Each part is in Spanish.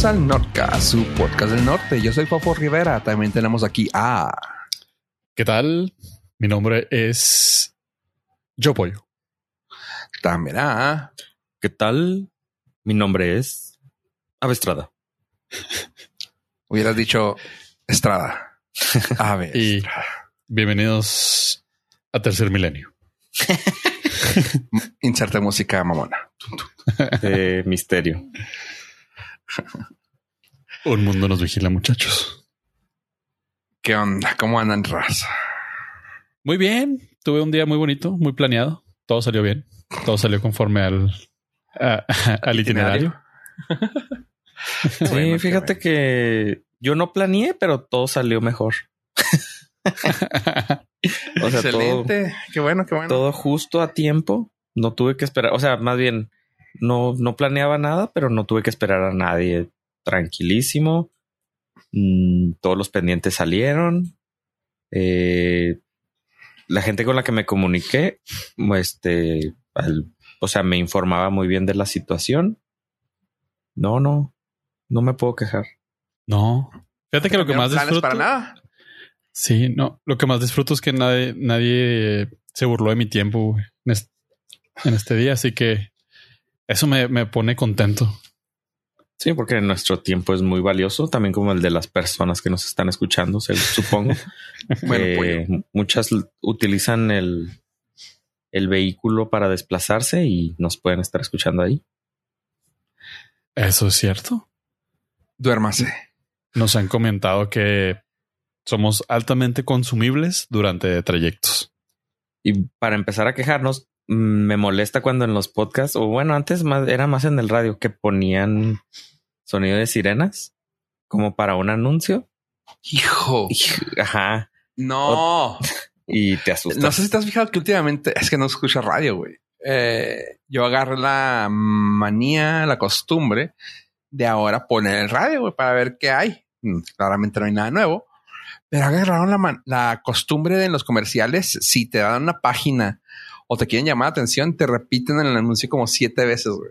bienvenidos al Nordcast, su podcast del norte. Yo soy Fofo Rivera. También tenemos aquí a. ¿Qué tal? Mi nombre es Yo Pollo. También a. ¿Qué tal? Mi nombre es Avestrada. Hubieras dicho Estrada. A ver. Y bienvenidos a Tercer Milenio. Inserte música mamona. De misterio. Un mundo nos vigila, muchachos. ¿Qué onda? ¿Cómo andan raza? Muy bien. Tuve un día muy bonito, muy planeado. Todo salió bien. Todo salió conforme al, a- al itinerario. Sí, Bueno, fíjate bueno. que yo no planeé, pero todo salió mejor. O sea, todo, Excelente. Qué bueno, qué bueno. todo justo a tiempo. No tuve que esperar. O sea, más bien, no, no planeaba nada, pero no tuve que esperar a nadie. Tranquilísimo. Mm, todos los pendientes salieron. Eh, la gente con la que me comuniqué, este, al- o sea, me informaba muy bien de la situación. No, no, no me puedo quejar. No. Fíjate que lo que ¿Cambiaron más disfruto. para nada. Sí, no. Lo que más disfruto es que nadie, nadie se burló de mi tiempo güey, en, este, en este día. Así que eso me, me pone contento. Sí, porque nuestro tiempo es muy valioso, también como el de las personas que nos están escuchando, se- supongo. Bueno, que pollo. muchas utilizan el, el vehículo para desplazarse y nos pueden estar escuchando ahí. Eso es cierto. Duérmase. Nos han comentado que somos altamente consumibles durante trayectos. Y para empezar a quejarnos, me molesta cuando en los podcasts, o bueno, antes más, era más en el radio, que ponían sonido de sirenas como para un anuncio. Hijo. Ajá. No. Y te asustas. No sé si te has fijado que últimamente es que no escuchas radio, güey. Eh, yo agarré la manía, la costumbre de ahora poner el radio, güey, para ver qué hay. Mm, Claramente no hay nada nuevo, pero agarraron la, la costumbre de en los comerciales, si te dan una página o te quieren llamar la atención, te repiten el anuncio como siete veces, güey.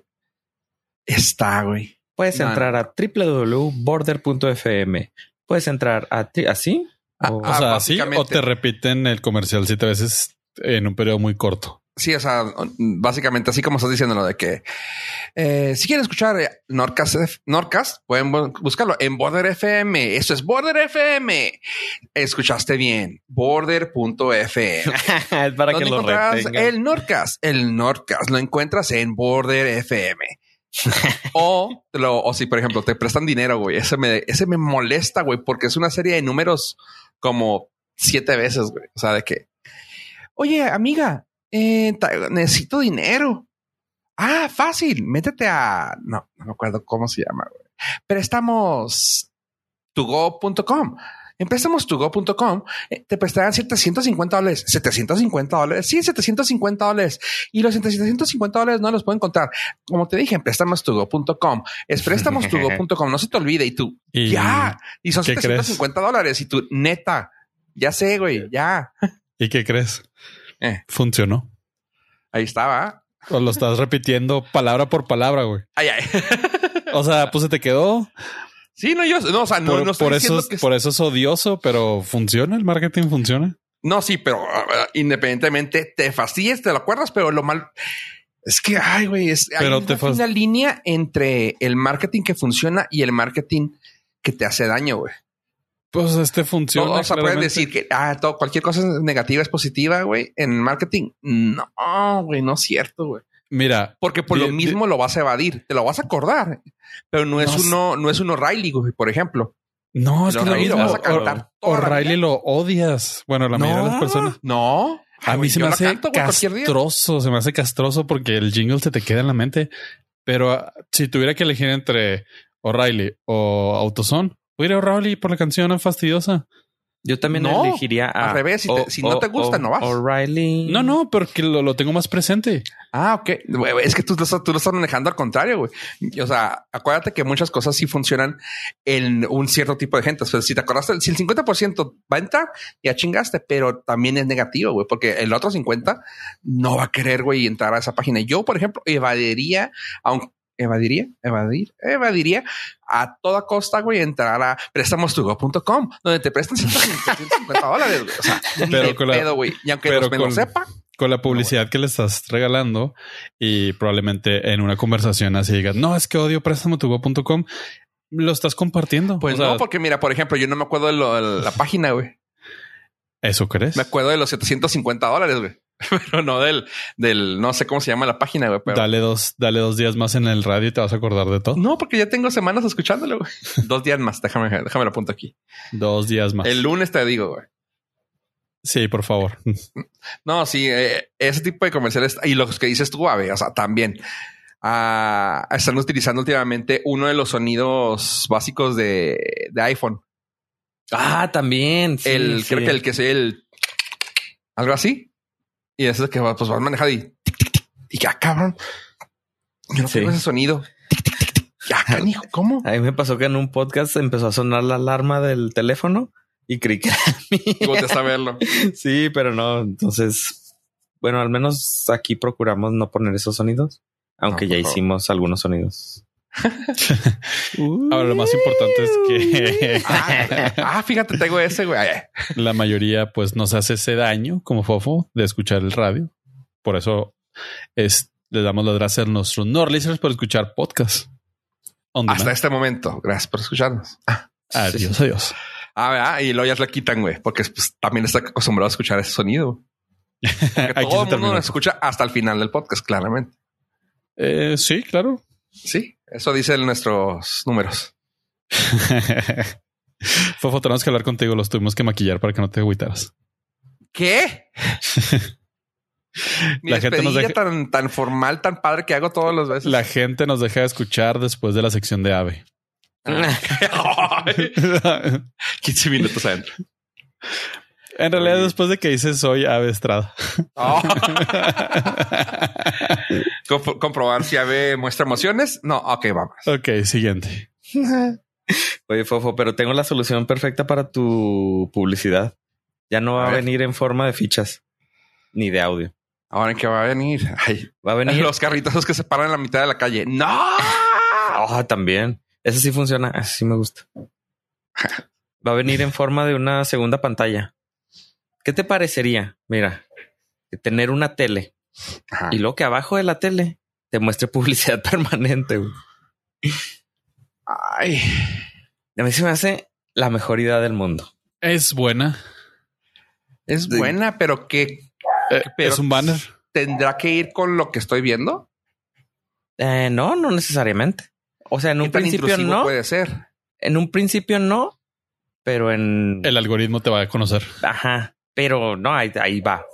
Está, güey. Puedes No, entrar a www.border.fm. Puedes entrar a así. Ah, o- O sea, así o te repiten el comercial siete veces en un periodo muy corto. Sí, o sea, básicamente así como estás diciendo lo de que eh, si quieren escuchar eh, Nordcast, F- Nordcast, pueden bu- buscarlo en Border FM. Eso es Border FM. Escuchaste bien. Border.fm. es para que ¿Dónde lo retengan. el Nordcast? El Nordcast lo encuentras en Border FM. o, lo, o si, por ejemplo, te prestan dinero, güey. Ese me, ese me molesta, güey, porque es una serie de números como siete veces, güey. O sea, de que, oye, amiga, eh, necesito dinero. Ah, fácil. Métete a, no, no me acuerdo cómo se llama, güey. Prestamos tugo.com. En préstamostugo.com eh, te prestarán 750 dólares. 750 dólares. Sí, 750 dólares. Y los 750 dólares no los pueden contar. Como te dije, en préstamostugo.com. Es préstamostugo.com. No se te olvide. Y tú, Y ya. Y son ¿qué 750 dólares. Y tú, neta. Ya sé, güey. Ya. ¿Y qué crees? Eh. Funcionó. Ahí estaba. O lo estás repitiendo palabra por palabra, güey. Ay, ay. O sea, pues se te quedó. Sí, no, yo, no, o sea, no, por, no estoy por eso, que por eso es odioso, pero funciona. El marketing funciona. No, sí, pero uh, independientemente te fastidies, te lo acuerdas, pero lo mal es que, ay, güey, es hay Pero una te línea entre el marketing que funciona y el marketing que te hace daño, güey. Pues este funciona. O sea, puedes claramente. decir que ah, todo, cualquier cosa negativa es positiva, güey. En marketing, no, güey, no es cierto, güey. Mira, Porque por lo mismo lo vas a evadir, te lo vas a acordar, pero no es No uno, no es un O'Reilly, güey, por ejemplo. no, es Pero que lo ahí lo mismo. vas a cantar O- vida. lo odias. Bueno, la mayoría de las personas. No, A mí se me hace canto, castroso, se me hace castroso porque el jingle se te queda en la mente. Pero ah, si tuviera que elegir entre O'Reilly o Autoson, voy a ir a O'Reilly por la canción fastidiosa. Yo también No, elegiría a al revés, si te- si no te gusta, no vas. O'Reilly. No, no, porque lo, lo tengo más presente. Ah, ok. Es que tú lo, estás- tú lo estás manejando al contrario, güey. O sea, acuérdate que muchas cosas sí funcionan en un cierto tipo de gente. O sea, si te acordaste, si el 50% va a entrar, ya chingaste, pero también es negativo, güey, porque el otro 50 no va a querer, güey, entrar a esa página. Yo, por ejemplo, evadiría, aunque evadiría, evadir, evadiría a toda costa, güey, entrar a préstamostugo.com, donde te prestan 150 dólares, güey. O sea, pero con pedo, güey. Y aunque los menos sepa. Con la publicidad que le estás regalando y probablemente en una conversación así digas, no, es que odio préstamotugo.com, lo estás compartiendo. Pues no, porque mira, por ejemplo, yo no me acuerdo de, de la página, güey. ¿Eso crees? Me acuerdo de los 750 dólares, güey. pero no del, del, no sé cómo se llama la página, güey. Dale dos, dale dos días más en el radio y te vas a acordar de todo. No, porque ya tengo semanas escuchándolo, güey. dos días más. Déjame, déjame lo apunto aquí. Dos días más. El lunes te digo, güey. Sí, por favor. No, sí, eh, ese tipo de comerciales y los que dices tú, ave, o sea, también uh, están utilizando últimamente uno de los sonidos básicos de, de iPhone. Ah, también. el, creo que el que es el algo así. Y eso es que pues vas manejando y y ya cabrón. Yo no tengo ese sonido. Ya, canijo, ¿cómo? A mí me pasó que en un podcast empezó a sonar la alarma del teléfono y creí que era. Y a verlo. sí, pero no. Entonces, bueno, al menos aquí procuramos no poner esos sonidos, aunque ya hicimos algunos sonidos. Ahora lo más importante es que ah, ah, fíjate, tengo ese güey. La mayoría pues nos hace ese daño como fofo de escuchar el radio. Por eso es, les damos las gracias a nuestros no listeners por escuchar podcast. Hasta este momento. Gracias por escucharnos. Adiós, adiós. Ah, y luego ya le quitan, güey, porque pues, también está acostumbrado a escuchar ese sonido. todo el mundo nos escucha hasta el final del podcast, claramente. Eh, sí, claro. Sí, eso dicen nuestros números. Fofo, tenemos que hablar contigo. Los tuvimos que maquillar para que no te agüitaras. ¿Qué? la gente nos deja... tan, tan formal, tan padre que hago todos los veces. La gente nos deja de escuchar después de la sección de AVE. 15 minutos adentro. En realidad, después de que dices soy Ave Estrada. Oh. comprobar si Ave muestra emociones. No, ok, vamos. Ok, siguiente. Oye, Fofo, pero tengo la solución perfecta para tu publicidad. Ya no va a, venir en forma de fichas ni de audio. Ahora en que va a venir. va a venir los carritos que se paran en la mitad de la calle. No. Oh, también. Ese sí funciona. Ese sí me gusta. Va a venir en forma de una segunda pantalla. ¿Qué te parecería? Mira, tener una tele y luego que abajo de la tele te muestre publicidad permanente. Ay, a mí se me hace la mejor idea del mundo. Es buena. Es buena, pero que eh, es un banner. ¿Tendrá que ir con lo que estoy viendo? Eh, no, no necesariamente. O sea, en un principio no. Puede ser. En un principio no, pero en el algoritmo te va a conocer. Ajá. Pero no, ahí, ahí va.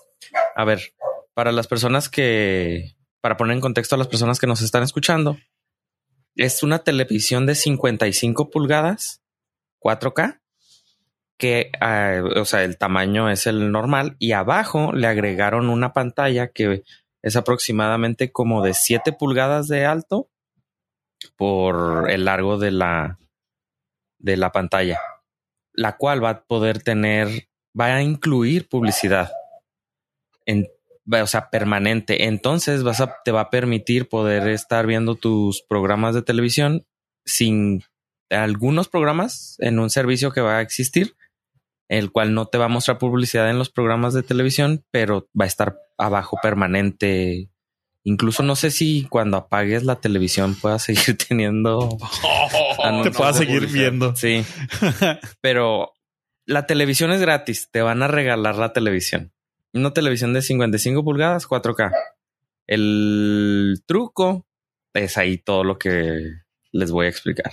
A ver, para las personas que, para poner en contexto a las personas que nos están escuchando, es una televisión de 55 pulgadas, 4K, que, ah, o sea, el tamaño es el normal y abajo le agregaron una pantalla que es aproximadamente como de 7 pulgadas de alto por el largo de la, de la pantalla, la cual va a poder tener va a incluir publicidad. En, o sea, permanente. Entonces vas a, te va a permitir poder estar viendo tus programas de televisión sin algunos programas en un servicio que va a existir, el cual no te va a mostrar publicidad en los programas de televisión, pero va a estar abajo permanente. Incluso no sé si cuando apagues la televisión puedas seguir teniendo. te puedas seguir viendo. Sí. pero la televisión es gratis, te van a regalar la televisión. Una televisión de 55 pulgadas, 4K. El truco es ahí todo lo que les voy a explicar.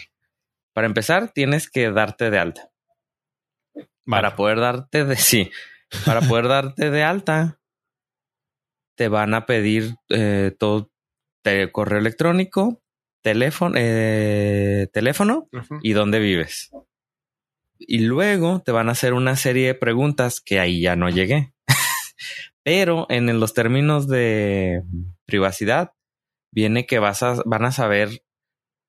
Para empezar, tienes que darte de alta. Para poder darte de sí, para poder darte de alta, te van a pedir eh, todo correo electrónico, teléfono, eh, teléfono y dónde vives y luego te van a hacer una serie de preguntas que ahí ya no llegué. Pero en los términos de privacidad, viene que vas a, van a saber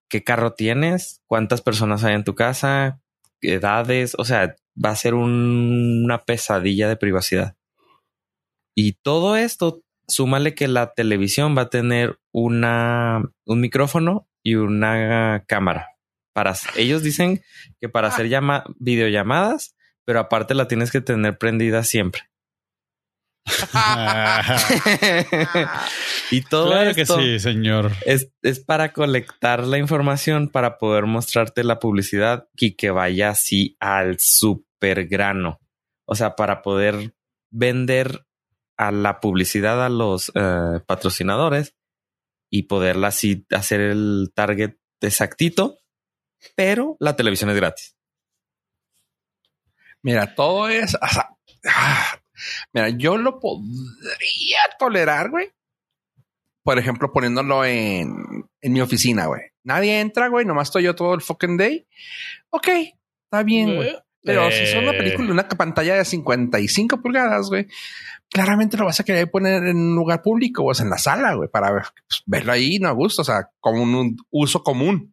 qué carro tienes, cuántas personas hay en tu casa, edades, o sea, va a ser una pesadilla de privacidad. Y todo esto, súmale que la televisión va a tener una, un micrófono y una cámara. Para, ellos dicen que para hacer llama, videollamadas, pero aparte la tienes que tener prendida siempre. y todo claro que esto sí, señor. es, es para colectar la información para poder mostrarte la publicidad y que vaya así al super grano. O sea, para poder vender a la publicidad a los eh, patrocinadores y poderla así hacer el target exactito, pero la televisión es gratis. Mira, todo es. o sea, ah, mira, yo lo podría tolerar, güey. Por ejemplo, poniéndolo en, en mi oficina, güey. Nadie entra, güey. Nomás estoy yo todo el fucking day. Ok, está bien, güey. Pero si es una Eh. película, una pantalla de 55 pulgadas, güey, claramente lo vas a querer poner en un lugar público, o sea, en la sala, güey, para ver- pues, verlo ahí, no a gusto, o sea, como un, un uso común.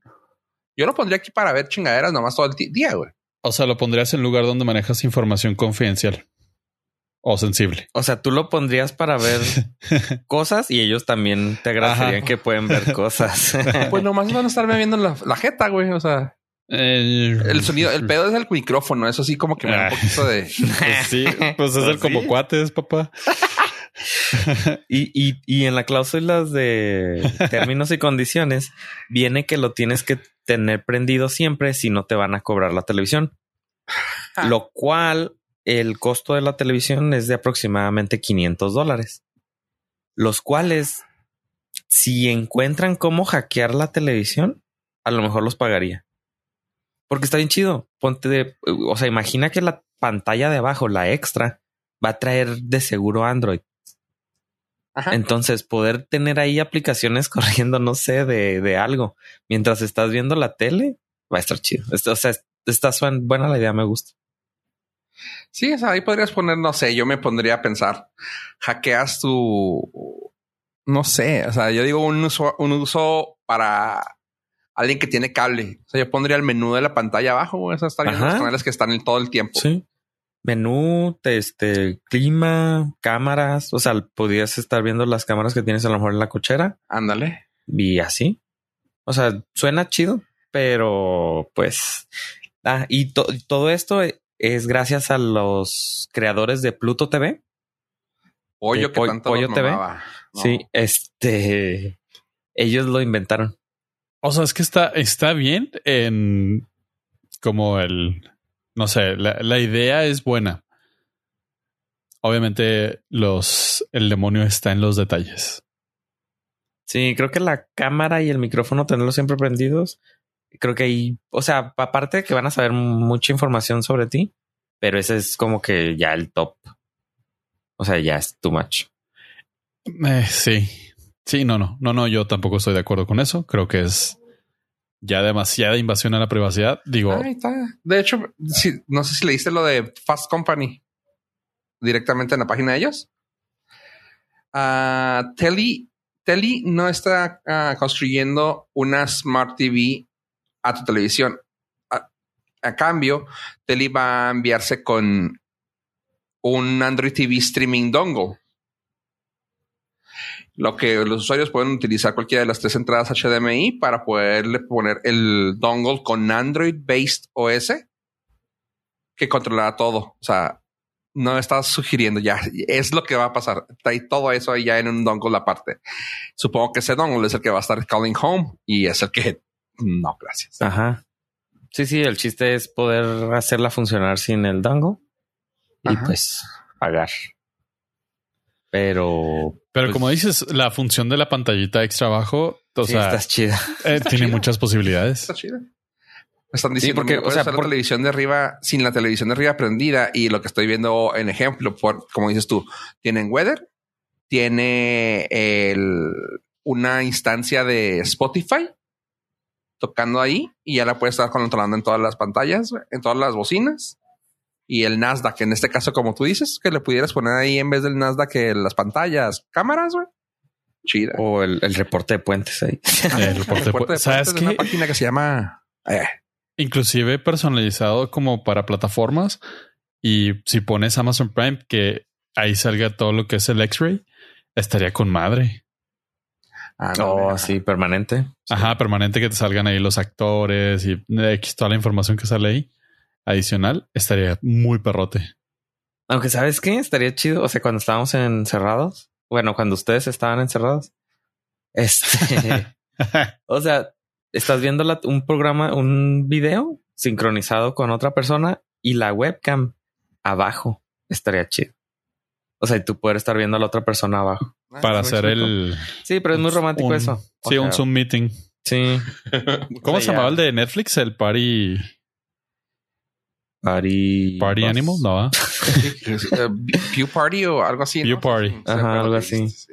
Yo lo pondría aquí para ver chingaderas nomás todo el día, güey. O sea, lo pondrías en lugar donde manejas información confidencial o sensible. O sea, tú lo pondrías para ver cosas y ellos también te agradecerían Ajá. que pueden ver cosas. Pues nomás van a estarme viendo la, la jeta, güey. O sea, el sonido, el pedo es el micrófono. Eso sí, como que me da un Ah. poquito de. Pues sí, pues es el Pues como sí. cuates, papá. Y, y, y en la cláusulas de términos y condiciones viene que lo tienes que tener prendido siempre si no te van a cobrar la televisión. Lo cual el costo de la televisión es de aproximadamente 500 dólares. Los cuales, si encuentran cómo hackear la televisión, a lo mejor los pagaría. Porque está bien chido. Ponte de, o sea, imagina que la pantalla de abajo, la extra, va a traer de seguro Android. Ajá. Entonces, poder tener ahí aplicaciones corriendo, no sé, de, de algo mientras estás viendo la tele, va a estar chido. Esto, o sea, está buena la idea, me gusta. Sí, o sea, ahí podrías poner, no sé, yo me pondría a pensar, hackeas tu, no sé, o sea, yo digo un uso, un uso para alguien que tiene cable. O sea, yo pondría el menú de la pantalla abajo, güey. Eso está viendo Ajá. los canales que están en todo el tiempo. Sí. Menú, te- este, clima, cámaras. O sea, podrías estar viendo las cámaras que tienes a lo mejor en la cochera Ándale. y así. O sea, suena chido, pero pues. Ah, y to- todo esto es gracias a los creadores de Pluto TV. Pollo De que tanto Pollo TV. No. Sí, este. Ellos lo inventaron. O sea, es que está, está bien en como el, no sé, la, la idea es buena. Obviamente los, el demonio está en los detalles. Sí, creo que la cámara y el micrófono tenerlos siempre prendidos. Creo que ahí, o sea, aparte de que van a saber mucha información sobre ti, pero ese es como que ya el top. O sea, ya es too much. Eh, sí, sí, no, no, no, no, yo tampoco estoy de acuerdo con eso. Creo que es ya demasiada invasión a la privacidad. Digo. De hecho, sí, no sé si leíste lo de Fast Company directamente en la página de ellos. Ah, Telly, Telly no está ah, construyendo una Smart TV a tu televisión. A, a cambio, Telly va a enviarse con un Android TV streaming dongle. Lo que los usuarios pueden utilizar cualquiera de las tres entradas HDMI para poderle poner el dongle con Android based OS que controlará todo. O sea, no estás sugiriendo ya, es lo que va a pasar. Trae todo eso ahí ya en un dongle aparte. Supongo que ese dongle es el que va a estar calling home y es el que no, gracias. Ajá. Sí, sí, el chiste es poder hacerla funcionar sin el dongle y Ajá. pues pagar. Pero pero pues, como dices, la función de la pantallita extra abajo, o sí, sea, estás chida. eh, está tiene muchas posibilidades. Está chido. Me están diciendo porque, que o sea, usar por- la televisión de arriba sin la televisión de arriba prendida y lo que estoy viendo en ejemplo, por como dices tú, tienen weather, tiene el, una instancia de Spotify tocando ahí y ya la puedes estar controlando en todas las pantallas, en todas las bocinas y el Nasdaq, en este caso, como tú dices, que le pudieras poner ahí en vez del Nasdaq que las pantallas, cámaras, güey. Chida. O el, el reporte de puentes ahí. El reporte- Reporte de ¿Sabes puentes de una qué? página que se llama eh, Inclusive personalizado como para plataformas. Y si pones Amazon Prime, que ahí salga todo lo que es el X-Ray, estaría con madre. Ah, no, Oh, sí, permanente. Ajá, permanente que te salgan ahí los actores y X, toda la información que sale ahí. Adicional, estaría muy perrote. Aunque sabes qué, estaría chido. O sea, cuando estábamos encerrados, bueno, cuando ustedes estaban encerrados, este, o sea, estás viendo la- un programa, un video sincronizado con otra persona y la webcam abajo estaría chido. O sea, y tú poder estar viendo a la otra persona abajo. Ah, Para ¿sí me hacer el. Sí, pero es muy romántico un- eso. O Sí, un Zoom meeting. Sí. ¿Cómo O sea, se llamaba ya- el de Netflix? El Party, Party. party Bus. Animal? No, ¿ah? Eh, Pew Party o algo así. Pew ¿no? Party. Ajá, algo así. sí.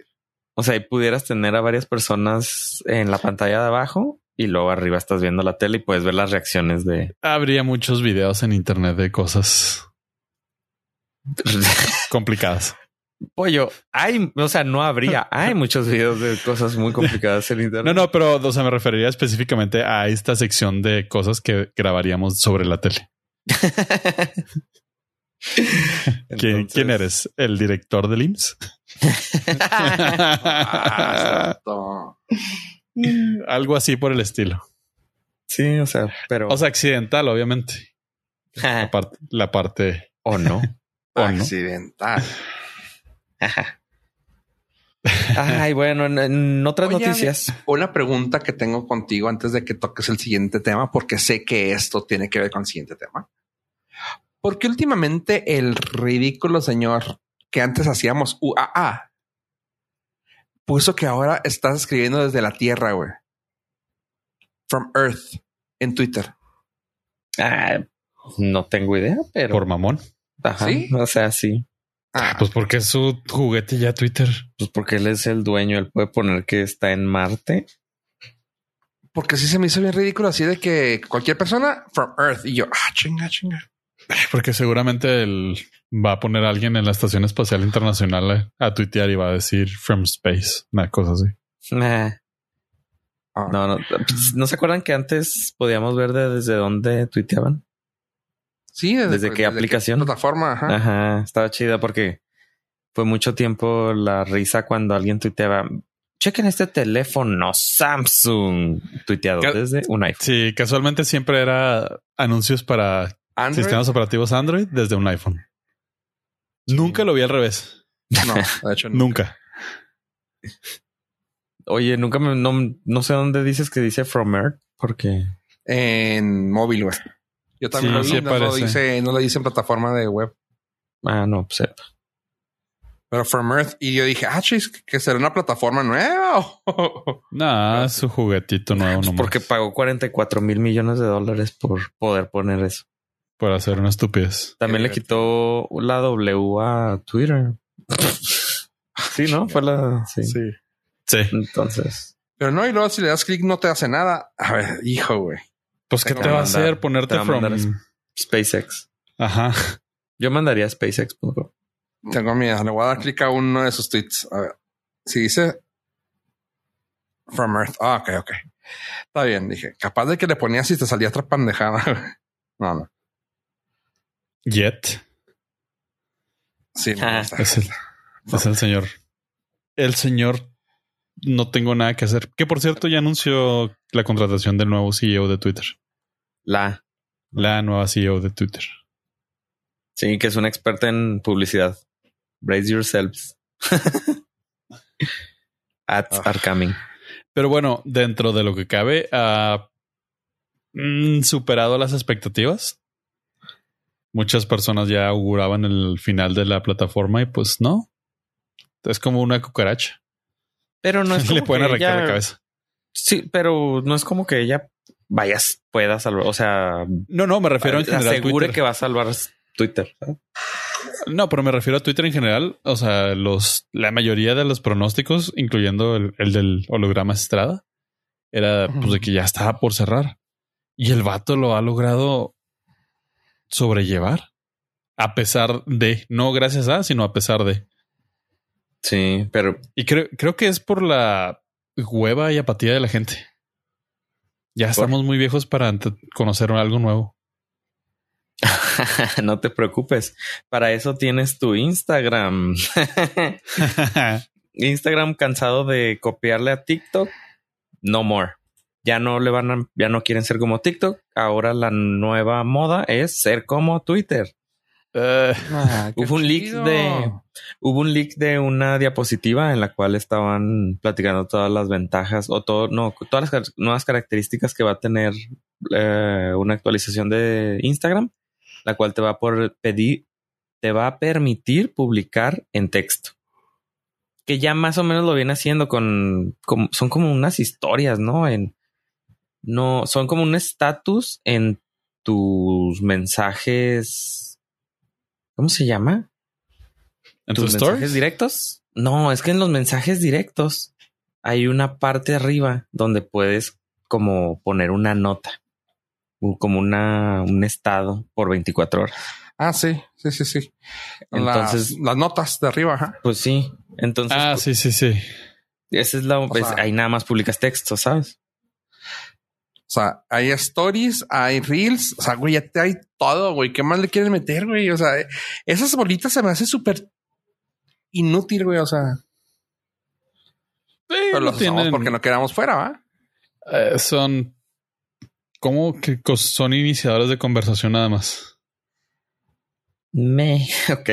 O sea, y pudieras tener a varias personas en la pantalla de abajo y luego arriba estás viendo la tele y puedes ver las reacciones de. Habría muchos videos en internet de cosas complicadas. Pollo, hay, o sea, no habría, hay muchos videos de cosas muy complicadas en internet. No, no, pero o sea, me referiría específicamente a esta sección de cosas que grabaríamos sobre la tele. ¿Quién, Entonces- quién eres? ¿El director del IMSS? Ah. Algo así por el estilo. Sí, o sea, pero. O sea, accidental, obviamente. La, parte- la parte o no. ¿O no? Ay, bueno, en, en otras Oye, noticias. Una pregunta que tengo contigo antes de que toques el siguiente tema, porque sé que esto tiene que ver con el siguiente tema. Porque últimamente el ridículo señor que antes hacíamos UAA puso que ahora estás escribiendo desde la Tierra, güey. From Earth en Twitter. Ah, no tengo idea, pero. por mamón. Ajá, ¿Sí? O sea, sí. Ah, Pues porque es su juguete ya Twitter. Pues porque él es el dueño, él puede poner que está en Marte. porque sí se me hizo bien ridículo así de que cualquier persona from Earth y yo, ah, chinga, chinga. Porque seguramente él va a poner a alguien en la Estación Espacial Internacional a, a tuitear y va a decir from space, una cosa así. Nah. Ah. No, no. Pues, ¿No se acuerdan que antes podíamos ver de- desde dónde tuiteaban? Sí, ¿Desde qué aplicación? plataforma. Ajá. Ajá, estaba chida porque fue mucho tiempo la risa cuando alguien tuiteaba. Chequen este teléfono Samsung tuiteado ¿Qué? desde un iPhone. Sí, casualmente siempre era anuncios para Android. sistemas operativos Android desde un iPhone. Nunca lo vi al revés. No, de hecho, no. Nunca. Oye, nunca me, no, no sé dónde dices que dice From Earth porque En móvil, güey. Yo también Sí, lo vi, sí no, lo dice, no lo dice en plataforma de web. ah, no, pues sepa. Pero From Earth. Y yo dije, ah, chis, que será una plataforma nueva. Nah, es su juguetito nuevo Pues porque pagó 44 mil millones de dólares por poder poner eso. Por hacer una estupidez. También le quitó la W a Twitter. sí, ¿no? Fue la. Sí. Sí. Sí. Entonces. Pero no, y luego si le das clic no te hace nada. A ver, hijo, güey. Pues, ¿qué Te te va a mandar- hacer te ponerte from? SpaceX. Ajá. Yo mandaría a SpaceX.com. Tengo miedo. Le voy a dar clic a uno de sus tweets. A ver. Si dice From Earth. Ah, ok, ok. Está bien. Dije, capaz de que le ponías y te salía otra pendejada. no, no. Jet. Sí, no, Ah. está. Es el, es el señor. El señor no tengo nada que hacer. Que por cierto ya anunció la contratación del nuevo CEO de Twitter. La. La nueva CEO de Twitter. Sí, que es una experta en publicidad. Brace yourselves. Ads Ah. are coming. Pero bueno, dentro de lo que cabe, ha mm, superado las expectativas. Muchas personas ya auguraban el final de la plataforma y pues no. Es como una cucaracha. Pero no es como Le pueden que arrancar ella- la cabeza. Sí, pero no es como que ella vayas, pueda salvar. O sea, No, no, me refiero en general. asegure Twitter. que va a salvar Twitter. ¿sabes? No, pero me refiero a Twitter en general. O sea, los, la mayoría de los pronósticos, incluyendo el, el del holograma Estrada, era pues de que ya estaba por cerrar. Y el vato lo ha logrado sobrellevar. A pesar de, no gracias a, sino a pesar de. Sí, pero Y creo, creo que es por la hueva y apatía de la gente. Ya estamos muy viejos para conocer algo nuevo. no te preocupes. Para eso tienes tu Instagram. Instagram cansado de copiarle a TikTok, no more. Ya no le van a, ya no quieren ser como TikTok. Ahora la nueva moda es ser como Twitter. Eh, Ah, Hubo un leak chido. de hubo un leak de una diapositiva en la cual estaban platicando todas las ventajas o todo, no, todas las nuevas características que va a tener eh, una actualización de Instagram, la cual te va a por pedir, te va a permitir publicar en texto. Que ya más o menos lo viene haciendo con, con- son como unas historias, ¿no? En, no, son como un estatus en tus mensajes. ¿Cómo se llama? ¿En tus tus mensajes directos. No, es que en los mensajes directos hay una parte arriba donde puedes como poner una nota, como una un estado por 24 horas. Ah, sí, sí, sí, sí. Entonces- las, las notas de arriba, ajá. Pues sí, entonces Ah, sí, sí, sí. esa es la O pues, sea- ahí nada más publicas texto, ¿sabes? O sea, hay stories, hay reels, o sea, güey, ya te hay todo, güey. ¿Qué más le quieren meter, güey? O sea, esas bolitas se me hace súper inútil, güey. O sea, pero no los usamos tienen- porque no quedamos fuera, ¿va? Eh, son como que son iniciadores de conversación nada más. Me, ok.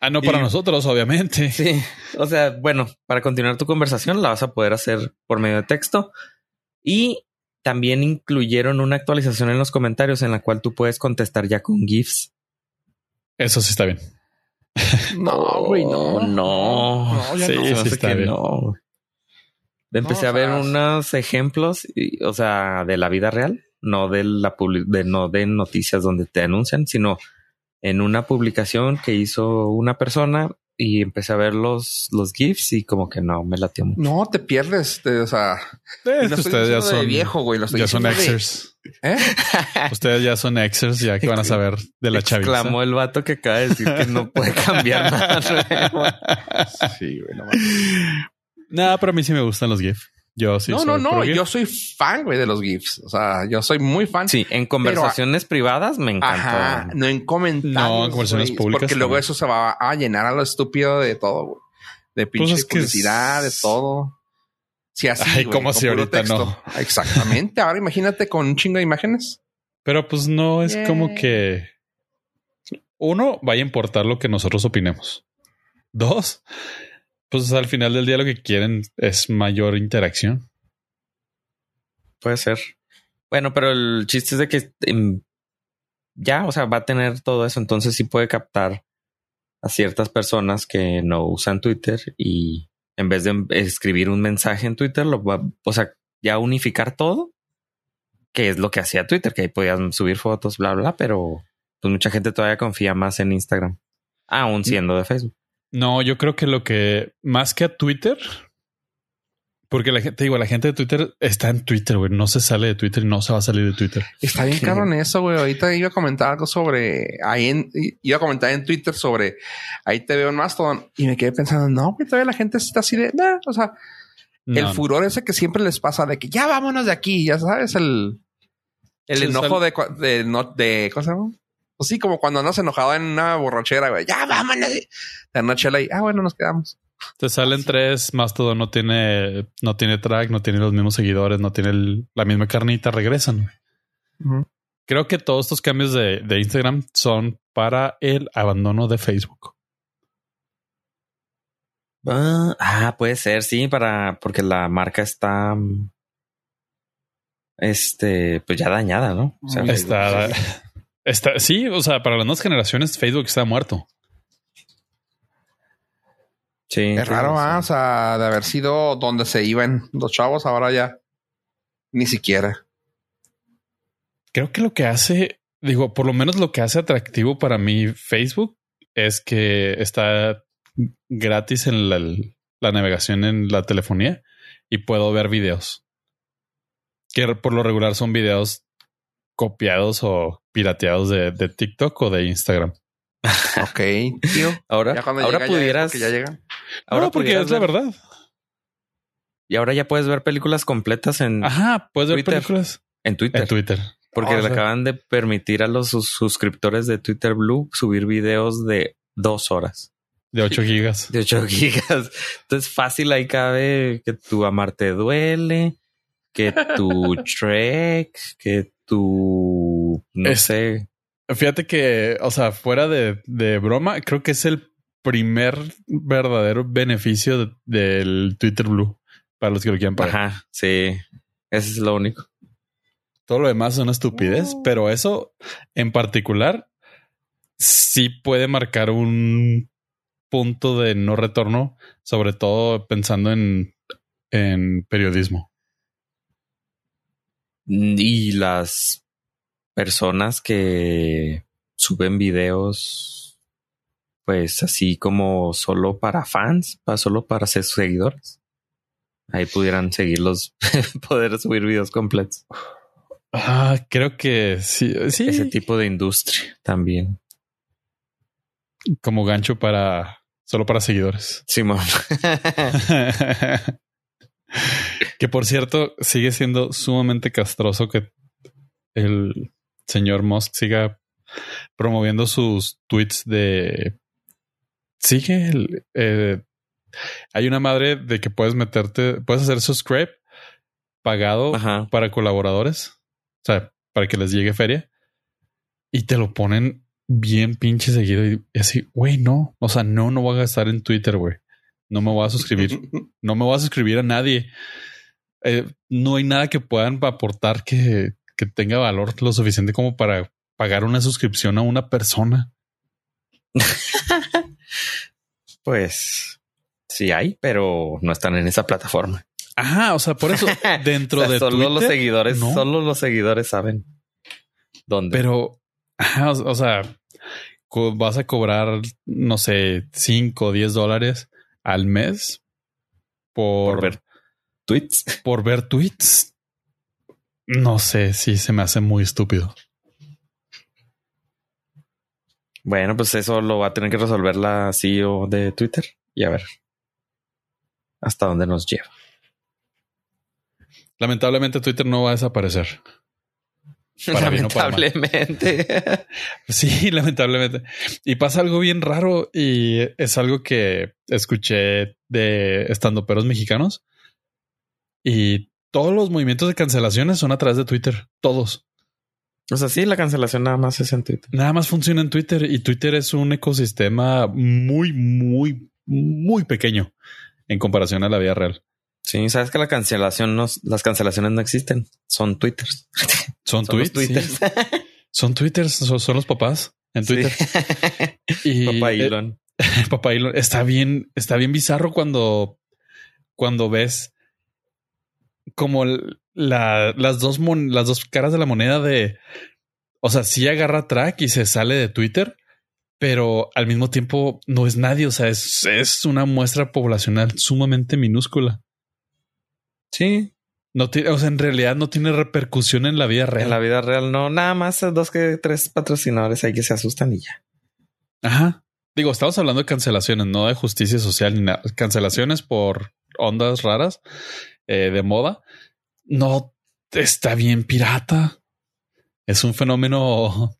Ah, no para Y- nosotros, obviamente. Sí, o sea, bueno, para continuar tu conversación la vas a poder hacer por medio de texto y también incluyeron una actualización en los comentarios en la cual tú puedes contestar ya con GIFs. Eso sí está bien. No, güey, no. Oh, no. No, ya Sí, no. Sí está que bien. no. Empecé No, a ver unos ejemplos, y- o sea, de la vida real, no de la publi- de no de noticias donde te anuncian, sino en una publicación que hizo una persona y empecé a ver los, los GIFs y como que no me latió mucho. No, te pierdes. te- o sea, Eh, no ustedes ya diciendo de son viejo, güey. Lo estoy ya son de- exers. ¿Eh? Ustedes ya son exers, ya que van a saber de la chaviza. Exclamó el vato que acaba de decir que no puede cambiar nada. Sí, güey, no mames. Nada, pero a mí sí me gustan los GIF. Yo sí. no, soy no, no. Yo soy fan, güey, de los GIFs. O sea, yo soy muy fan. Sí, en conversaciones privadas me encanta. Ajá, no en comentarios. No, en conversaciones públicas Porque luego eso se va a llenar a lo estúpido de todo, güey. De pinche Pues es que publicidad, es- de todo. Sí, así. Ay, güey, ¿cómo con si ahorita no? Exactamente. Ahora imagínate con un chingo de imágenes. Pero pues no es Yeah. como que uno vaya a importar lo que nosotros opinemos. Dos, pues al final del día lo que quieren es mayor interacción. Puede ser. Bueno, pero el chiste es de que em, ya, o sea, va a tener todo eso, entonces sí puede captar a ciertas personas que no usan Twitter y en vez de escribir un mensaje en Twitter, lo va, o sea, ya unificar todo, que es lo que hacía Twitter, que ahí podías subir fotos, bla, bla, pero pues mucha gente todavía confía más en Instagram, aún siendo de Facebook. No, yo creo que lo que más que a Twitter, porque la gente, digo, la gente de Twitter está en Twitter, güey, no se sale de Twitter y no se va a salir de Twitter. Está bien caro en eso, güey. Ahorita iba a comentar algo sobre ahí en, iba a comentar en Twitter sobre ahí te veo en Mastodon y me quedé pensando, no, güey, todavía la gente está así de, nah, o sea, el No, furor ese que siempre les pasa de que ya vámonos de aquí, ya sabes, el, el enojo de, cua- de, no, de, ¿cómo se llama? Pues sí, como cuando andas enojado en una borrachera, güey, ya vámonos. Una chela y, ah, bueno, nos quedamos. Te salen tres, Mastodon no tiene, no tiene track, no tiene los mismos seguidores, no tiene el- la misma carnita, regresan. güey. Creo que todos estos cambios de, de Instagram son para el abandono de Facebook. Ah, ah, puede ser, sí, para porque la marca está este, pues ya dañada, ¿no? O sea, Está. Está, sí, o sea, para las nuevas generaciones Facebook está muerto. sí, Es raro. ¿ah? o sea, de haber sido donde se iban los chavos, ahora ya ni siquiera. Creo que lo que hace, digo, por lo menos lo que hace atractivo para mí Facebook es que está gratis en la, la navegación en la telefonía y puedo ver videos. Que por lo regular son videos copiados o pirateados de, de TikTok o de Instagram. Ok, tío. Ahora, Ya ahora llega pudieras, porque ya llegan. ahora no, porque pudieras es la ver- verdad. Y ahora ya puedes ver películas completas en, Ajá, puedes ver Twitter. películas en Twitter. en Twitter. Porque o le sea- acaban de permitir a los sus- suscriptores de Twitter Blue subir videos de dos horas. De 8 gigas. De 8 gigas. Entonces fácil ahí cabe que tu amar te duele, que tu Trek, que tu no Es- sé. Fíjate que, o sea, fuera de, de broma, creo que es el primer verdadero beneficio de- del Twitter Blue para los que lo quieran pagar. Ajá, sí. Ese es lo único. Todo lo demás es una estupidez, pero eso en particular sí puede marcar un punto de no retorno, sobre todo pensando en, en periodismo. Y las personas que suben videos, pues así como solo para fans, para solo para ser seguidores. Ahí pudieran seguirlos, poder subir videos completos. Ah, creo que sí, sí, Ese tipo de industria también. como gancho para solo para seguidores. Simón. que por cierto, sigue siendo sumamente castroso que el señor Musk siga promoviendo sus tweets de. Sigue el. eh, hay una madre de que puedes meterte, puedes hacer subscribe pagado Ajá. para colaboradores, o sea, para que les llegue feria y te lo ponen bien pinche seguido y así, güey, no, o sea, no, no voy a gastar en Twitter, güey. No me voy a suscribir, no me voy a suscribir a nadie. Eh, no hay nada que puedan aportar que, que tenga valor lo suficiente como para pagar una suscripción a una persona. Pues sí hay, pero no están en esa plataforma. Ajá, o sea, por eso dentro O sea, de solo Twitter, los seguidores, no. solo los seguidores saben dónde. Pero, ajá, o, o sea, vas a cobrar, no sé, 5 o 10 dólares al mes por, por ver tweets. por ver tweets. No sé si se me hace muy estúpido. Bueno, pues eso lo va a tener que resolver la CEO de Twitter y a ver hasta dónde nos lleva. Lamentablemente Twitter no va a desaparecer. Para para. Lamentablemente. Sí, lamentablemente. Y pasa algo bien raro y es algo que escuché de estando peros mexicanos y todos los movimientos de cancelaciones son a través de Twitter. Todos. o sea, sí, la cancelación nada más es en Twitter. Nada más funciona en Twitter y Twitter es un ecosistema muy, muy, muy pequeño en comparación a la vida real. Sí, sabes que la cancelación no, las cancelaciones no existen, son twitters. Son, Son sí. Son twitters, son, son los papás en Twitter. Sí. Y Papá eh, Elon. Papá Elon está bien, está bien bizarro cuando, cuando ves como la- las dos mon- las dos caras de la moneda de, o sea, sí agarra track y se sale de Twitter, pero al mismo tiempo no es nadie. O sea, es, es una muestra poblacional sumamente minúscula. Sí, No tiene, o sea, en realidad no tiene repercusión en la vida real. en la vida real no, nada más dos que tres patrocinadores ahí que se asustan y ya. Ajá. Digo, estamos hablando de cancelaciones, no de justicia social ni nada. Cancelaciones por ondas raras eh, de moda. No está bien pirata. Es un fenómeno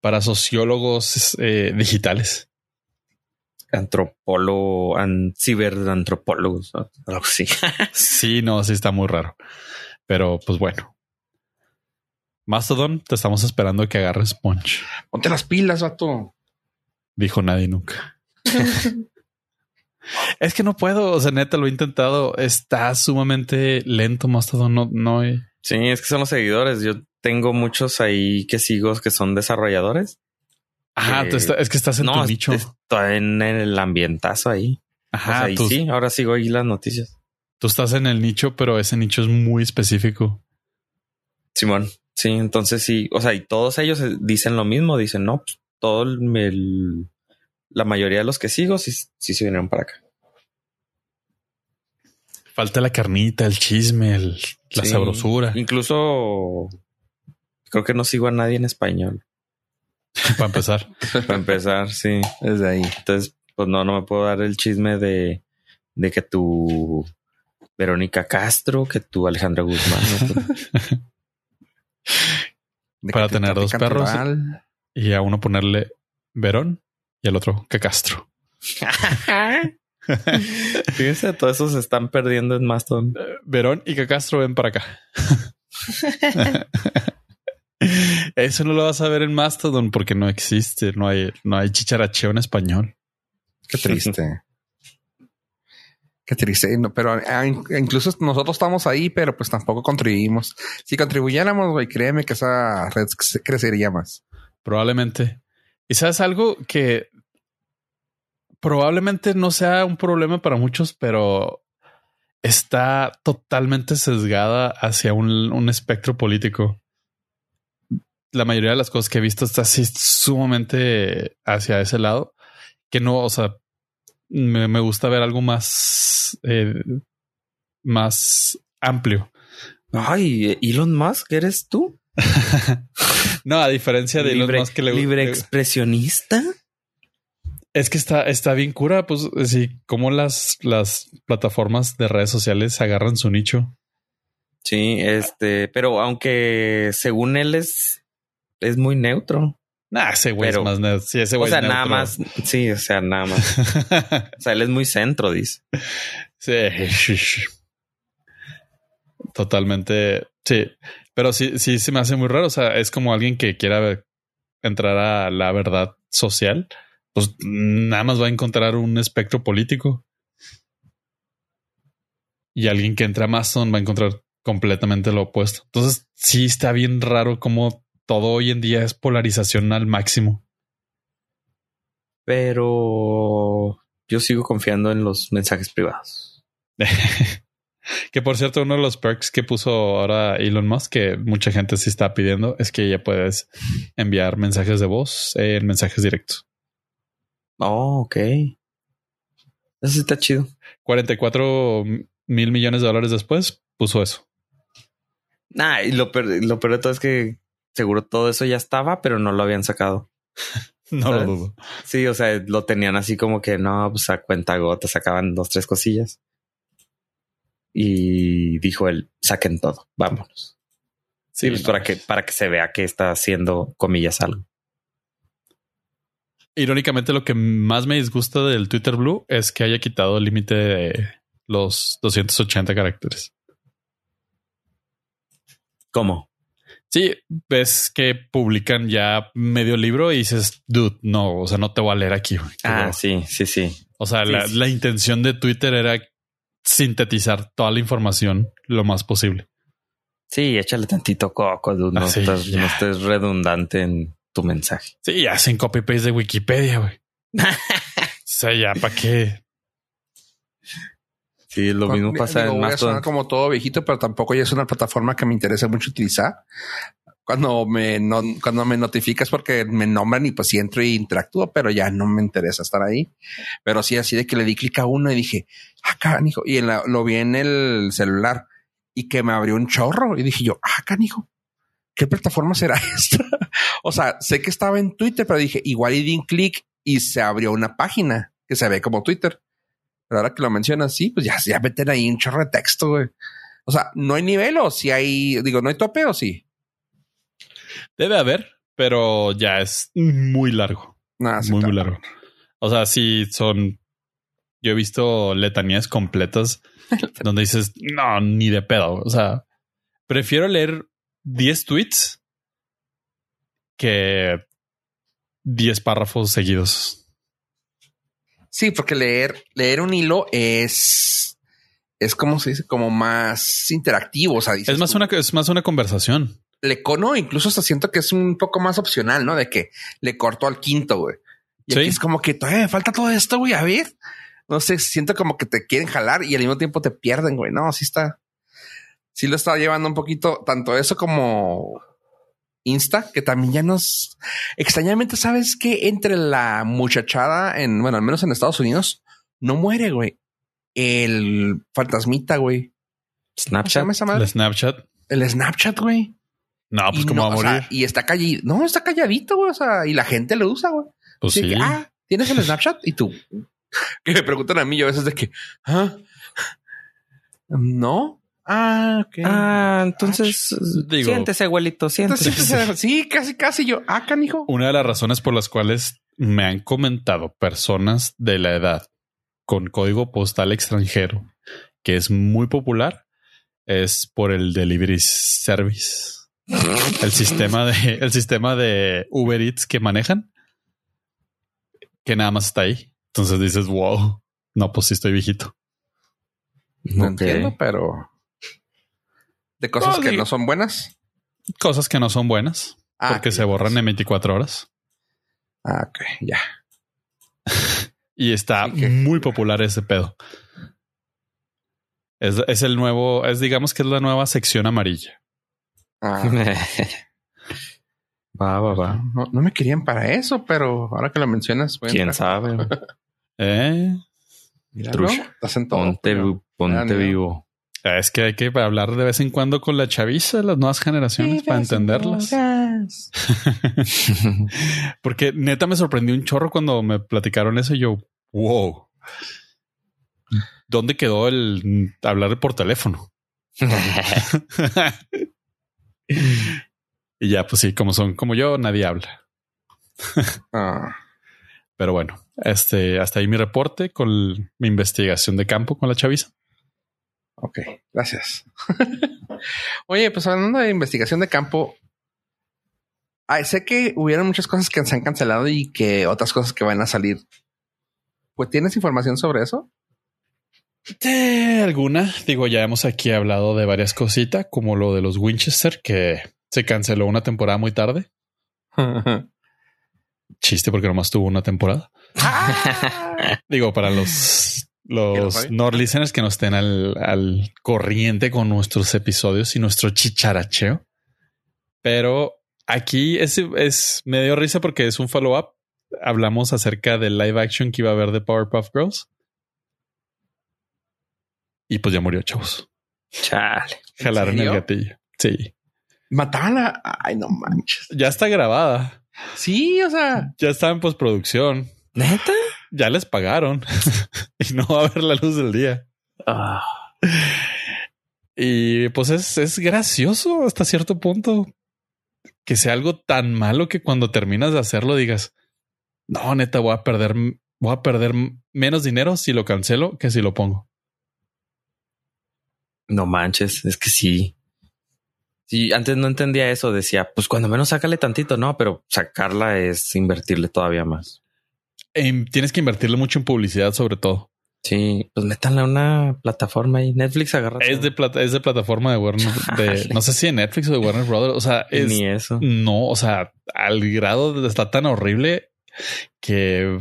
para sociólogos eh, digitales. Antropólogo, an, ciberantropólogos, así. Sí, no, sí está muy raro. Pero pues bueno. Mastodon, te estamos esperando que agarres punch. Ponte las pilas, vato. Dijo nadie nunca. es que no puedo. O sea, neta, lo he intentado. Está sumamente lento Mastodon. No, no. Sí, es que son los seguidores. Yo tengo muchos ahí que sigo que son desarrolladores. Ajá, Eh, tú está- es que estás en no, tu nicho. estoy en el ambientazo ahí. Ajá, O sea, y tú, sí, ahora sigo ahí las noticias. tú estás en el nicho, pero ese nicho es muy específico. Simón. Sí, entonces sí, o sea, y todos ellos eh, dicen lo mismo, dicen, no, pues todo el, el- la mayoría de los que sigo sí, sí se vinieron para acá. Falta la carnita, el chisme, el- la Sí. sabrosura. Incluso creo que no sigo a nadie en español. Para empezar. Para empezar, sí, desde ahí. Entonces, pues no, no me puedo dar el chisme de, de que tu Verónica Castro, que tu Alejandra Guzmán. Para tener dos perros. y a uno ponerle Verón y al otro Cacastro. Fíjense, todos esos se están perdiendo en Mastodon. Verón y Cacastro ven para acá. Eso no lo vas a ver en Mastodon porque no existe, no hay, no hay chicharacheo en español. Qué triste. Qué triste, no, pero ah, in- incluso nosotros estamos ahí, pero pues tampoco contribuimos. Si contribuyéramos, güey, créeme que esa red crecería más. Probablemente. Y sabes algo que probablemente no sea un problema para muchos, pero está totalmente sesgada hacia un, un espectro político. La mayoría de las cosas que he visto está así sumamente hacia ese lado, que no, o sea, me, me gusta ver algo más, eh, más amplio. Ay, Elon Musk, ¿eres tú? No, a diferencia de Elon libre, Musk que le libre expresionista. Es que está, está bien cura, pues sí, como las, las plataformas de redes sociales agarran su nicho. Sí, este, pero aunque según él es, es muy neutro. Nah, ese güey es más neutro. Sí, ese O güey sea, es nada más. Sí, o sea, nada más. O sea, él es muy centro, dice. sí. Totalmente. Sí. Pero sí, sí se me hace muy raro. O sea, es como alguien que quiera ver- entrar a la verdad social. Pues nada más va a encontrar un espectro político. Y alguien que entra a Amazon va a encontrar completamente lo opuesto. Entonces, sí está bien raro como todo hoy en día es polarización al máximo. Pero yo sigo confiando en los mensajes privados. que por cierto, uno de los perks que puso ahora Elon Musk, que mucha gente sí está pidiendo, es que ya puedes enviar mensajes de voz en mensajes directos. Oh, ok. Eso sí está chido. 44 mil millones de dólares después puso eso. Ah, y lo peor, lo peor de todo es que seguro todo eso ya estaba, pero no lo habían sacado. No lo dudo. Sí, o sea, lo tenían así como que no, pues a cuenta gotas sacaban dos, tres cosillas. Y dijo él, saquen todo, vámonos. Sí, pues no. para que, para que se vea que está haciendo comillas algo. Irónicamente, lo que más me disgusta del Twitter Blue es que haya quitado el límite de los 280 caracteres. ¿Cómo? Sí, ves que publican ya medio libro y dices, dude, no, o sea, no te voy a leer aquí. güey. Ah, sí, sí, sí. O sea, Sí, la, sí. la intención de Twitter era sintetizar toda la información lo más posible. Sí, échale tantito coco, dude. No, Ah, sí, estás- ya. no estés redundante en tu mensaje. Sí, hacen copy paste de Wikipedia, güey. o sea, ya para qué. Sí, lo mismo Digo, pasa en voy a sonar Mastodon. como todo viejito, pero tampoco ya es una plataforma que me interesa mucho utilizar. Cuando me, no, cuando me notificas porque me nombran y pues sí entro y interactúo, pero ya no me interesa estar ahí. Pero sí, así de que le di clic a uno y dije, ah, canijo. Y en la- lo vi en el celular y que me abrió un chorro y dije yo, ah, canijo. ¿Qué plataforma será esta? o sea, sé que estaba en Twitter, pero dije, igual y di un clic y se abrió una página que se ve como Twitter. Pero ahora que lo mencionas, sí, pues ya, ya meten ahí un chorro de texto, güey. O sea, no hay nivel o si hay, digo, no hay tope o sí. Debe haber, pero ya es muy largo. Se muy, muy largo. O sea, sí son. Yo he visto letanías completas donde dices, no, ni de pedo. O sea, prefiero leer 10 tweets que 10 párrafos seguidos. Sí, porque leer, leer un hilo es, es como se dice, como más interactivo. O sea, Es más tú, una, es más una conversación. le cono, incluso hasta siento que es un poco más opcional, ¿no? De que le corto al quinto, güey. Y Sí. aquí es como que todavía me falta todo esto, güey. A ver, no sé, siento como que te quieren jalar y al mismo tiempo te pierden, güey. No, sí está, sí lo está llevando un poquito, tanto eso como Insta, que también ya nos extrañamente sabes que entre la muchachada en, bueno, al menos en Estados Unidos, no muere, güey. El fantasmita, güey. ¿Cómo se Snapchat. El Snapchat. El Snapchat, güey. No, pues Y como no, va a sea, morir. y está calladito. No, está calladito, güey. O sea, y la gente lo usa, güey. pues Así sí. que, ah, ¿tienes el Snapchat? Y tú. Que me preguntan a mí yo a veces de que, ah, no. Ah, ok. Ah, entonces Digo- siéntese, abuelito, siéntese. Entonces, sí, casi, casi yo. Ah, canijo. Una de las razones por las cuales me han comentado personas de la edad con código postal extranjero que es muy popular es por el delivery service. El sistema de el sistema de Uber Eats que manejan que nada más está ahí. Entonces dices, wow, no, pues sí estoy viejito. No entiendo, pero de cosas No, que no son buenas. Cosas que no son buenas Ah, porque que se borran en 24 horas. Ah, ok, ya. Y está muy popular ese pedo. Es, es el nuevo, es digamos que es la nueva sección amarilla. Ah, va, va, va. no, no me querían para eso, pero ahora que lo mencionas, voy a ¿Quién entrar. sabe? ¿Eh? Míralo. Estás en todo. Ponte, ponte Ah, no. vivo. Es que hay que hablar de vez en cuando con la chaviza, las nuevas generaciones, para entenderlas. Porque neta me sorprendió un chorro cuando me platicaron eso y yo, wow. ¿Dónde quedó el hablar por teléfono? y ya, pues sí, como son como yo, nadie habla. Ah, Pero bueno, este, hasta ahí mi reporte con el- mi investigación de campo con la chaviza. Ok, gracias. Oye, pues hablando de investigación de campo, ay, sé que hubieron muchas cosas que se han cancelado y que otras cosas que van a salir. Pues tienes información sobre eso? De alguna, digo, ya hemos aquí hablado de varias cositas, como lo de los Winchester, que se canceló una temporada muy tarde. Chiste porque nomás tuvo una temporada. Digo, para los, ¿Que lo los saben? Nord listeners que no estén al, al corriente con nuestros episodios y nuestro chicharacheo. Pero aquí es, es me dio risa porque es un follow up. Hablamos acerca del live action que iba a haber de Powerpuff Girls. Y pues ya murió, chavos. Chale. ¿En Jalaron el gatillo. Sí. Mataban a... Ay, no manches. Ya está grabada. Sí, o sea... Ya está en postproducción. ¿Neta? Ya les pagaron. y no va a ver la luz del día. Ah, Y pues es, es gracioso hasta cierto punto que sea algo tan malo que cuando terminas de hacerlo digas, no, neta, voy a perder, voy a perder menos dinero si lo cancelo que si lo pongo. no manches, es que sí. Sí, antes no entendía eso. Decía, pues cuando menos sácale tantito, no, pero sacarla es invertirle todavía más. Tienes que invertirle mucho en publicidad, sobre todo. Sí, pues métanle a una plataforma y Netflix agarra. Es de plata, es de plataforma de Warner, de, no sé si de Netflix o de Warner Brothers. O sea, es Ni eso. no, o sea, al grado de estar tan horrible que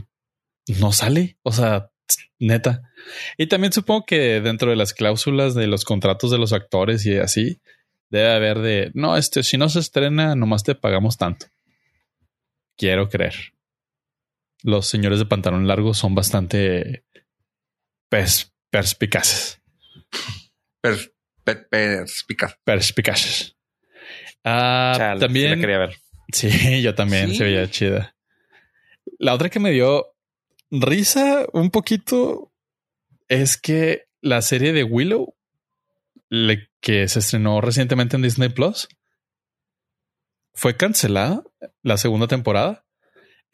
no sale. O sea, neta. Y también supongo que dentro de las cláusulas de los contratos de los actores y así debe haber de no, este, si no se estrena, nomás te pagamos tanto. Quiero creer. Los señores de pantalón largo son bastante pers- perspicaces. Per, per- perspicaz. Perspicaces. Ah, Chale, sí la también quería ver. Sí, yo también Sí. se veía chida. La otra que me dio risa un poquito es que la serie de Willow, le- que se estrenó recientemente en Disney Plus, fue cancelada la segunda temporada.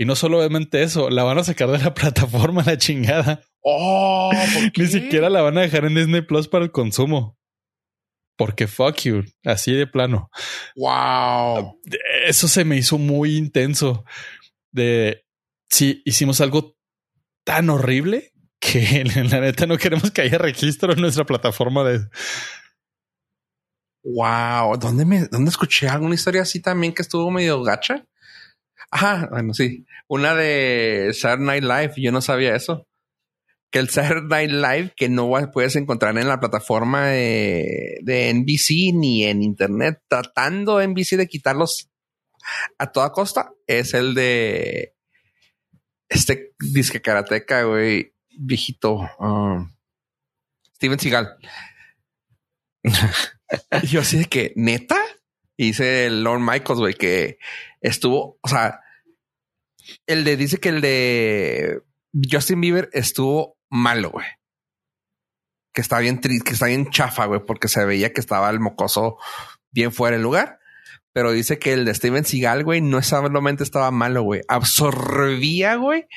Y no solamente eso, la van a sacar de la plataforma la chingada. Oh, ¿por qué? Ni siquiera la van a dejar en Disney Plus para el consumo. Porque fuck you, así de plano Wow. eso se me hizo muy intenso. De si hicimos algo tan horrible que la neta no queremos que haya registro en nuestra plataforma de Wow. ¿Dónde me, dónde escuché alguna historia así también que estuvo medio gacha? Ajá, bueno, sí. Una de Saturday Night Live. Yo no sabía eso. Que el Saturday Night Live que no puedes encontrar en la plataforma de, de NBC ni en internet, tratando NBC de quitarlos a toda costa, es el de este disque karateca, güey, viejito. um, Steven Seagal. Yo así de que neta y dice Lord Michaels, güey, que estuvo, o sea, el de dice que el de Justin Bieber estuvo malo, güey. Que está bien triste, que está bien chafa, güey, porque se veía que estaba el mocoso bien fuera del lugar. pero dice que el de Steven Seagal, güey, no solamente estaba malo, güey. Absorbía, güey,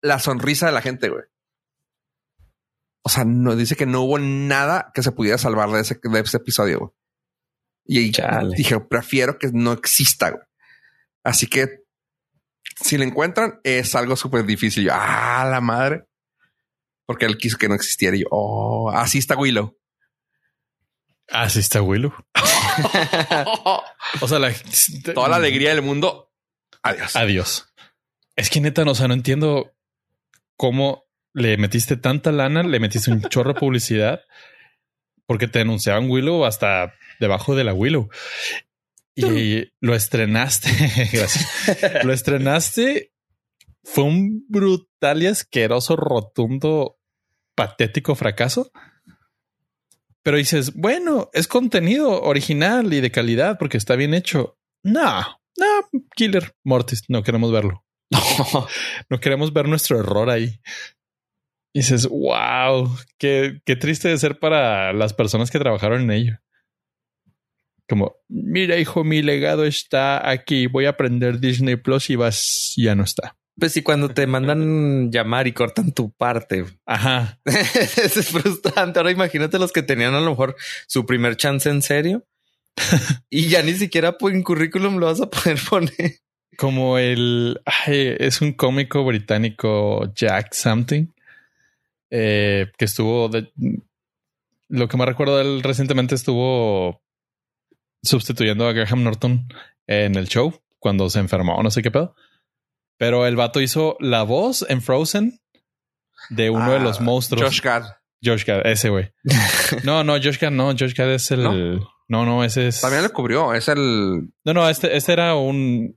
la sonrisa de la gente, güey. O sea, no dice que no hubo nada que se pudiera salvar de ese, de ese episodio. Güey. Y Chale. dije, prefiero que no exista. Güey. Así que si lo encuentran, es algo súper difícil. Yo, ah, la madre. Porque él quiso que no existiera. Y yo, oh, así está Willow. Así está Willow. O sea, la, Toda la alegría del mundo. Adiós. Adiós. Es que neta, no, o sea, no entiendo cómo le metiste tanta lana, le metiste un chorro de publicidad porque te denunciaban Willow hasta debajo de la Willow y lo estrenaste. Gracias. Lo estrenaste. Fue un brutal y asqueroso, rotundo, patético fracaso. Pero dices, bueno, es contenido original y de calidad porque está bien hecho. No, no, Killer Mortis, no queremos verlo. No queremos ver nuestro error ahí. Y dices, wow, qué, qué triste de ser para las personas que trabajaron en ello. Como, mira, hijo, mi legado está aquí. Voy a aprender Disney Plus y vas, ya no está. Pues sí, cuando te mandan llamar y cortan tu parte. Ajá. Es frustrante. Ahora imagínate los que tenían a lo mejor su primer chance en serio y ya ni siquiera en currículum lo vas a poder poner. Como el ay, es un cómico británico, Jack Something, eh, que estuvo de, lo que me recuerdo de él recientemente estuvo sustituyendo a Graham Norton en el show cuando se enfermó, no sé qué pedo. Pero el vato hizo la voz en Frozen de uno de los Ah, monstruos. Josh Gad. Josh Gad, ese güey. No, no, Josh Gad no. Josh Gad es el. ¿No? No, no, ese es. También lo cubrió. Es el. No, no, este, este era un.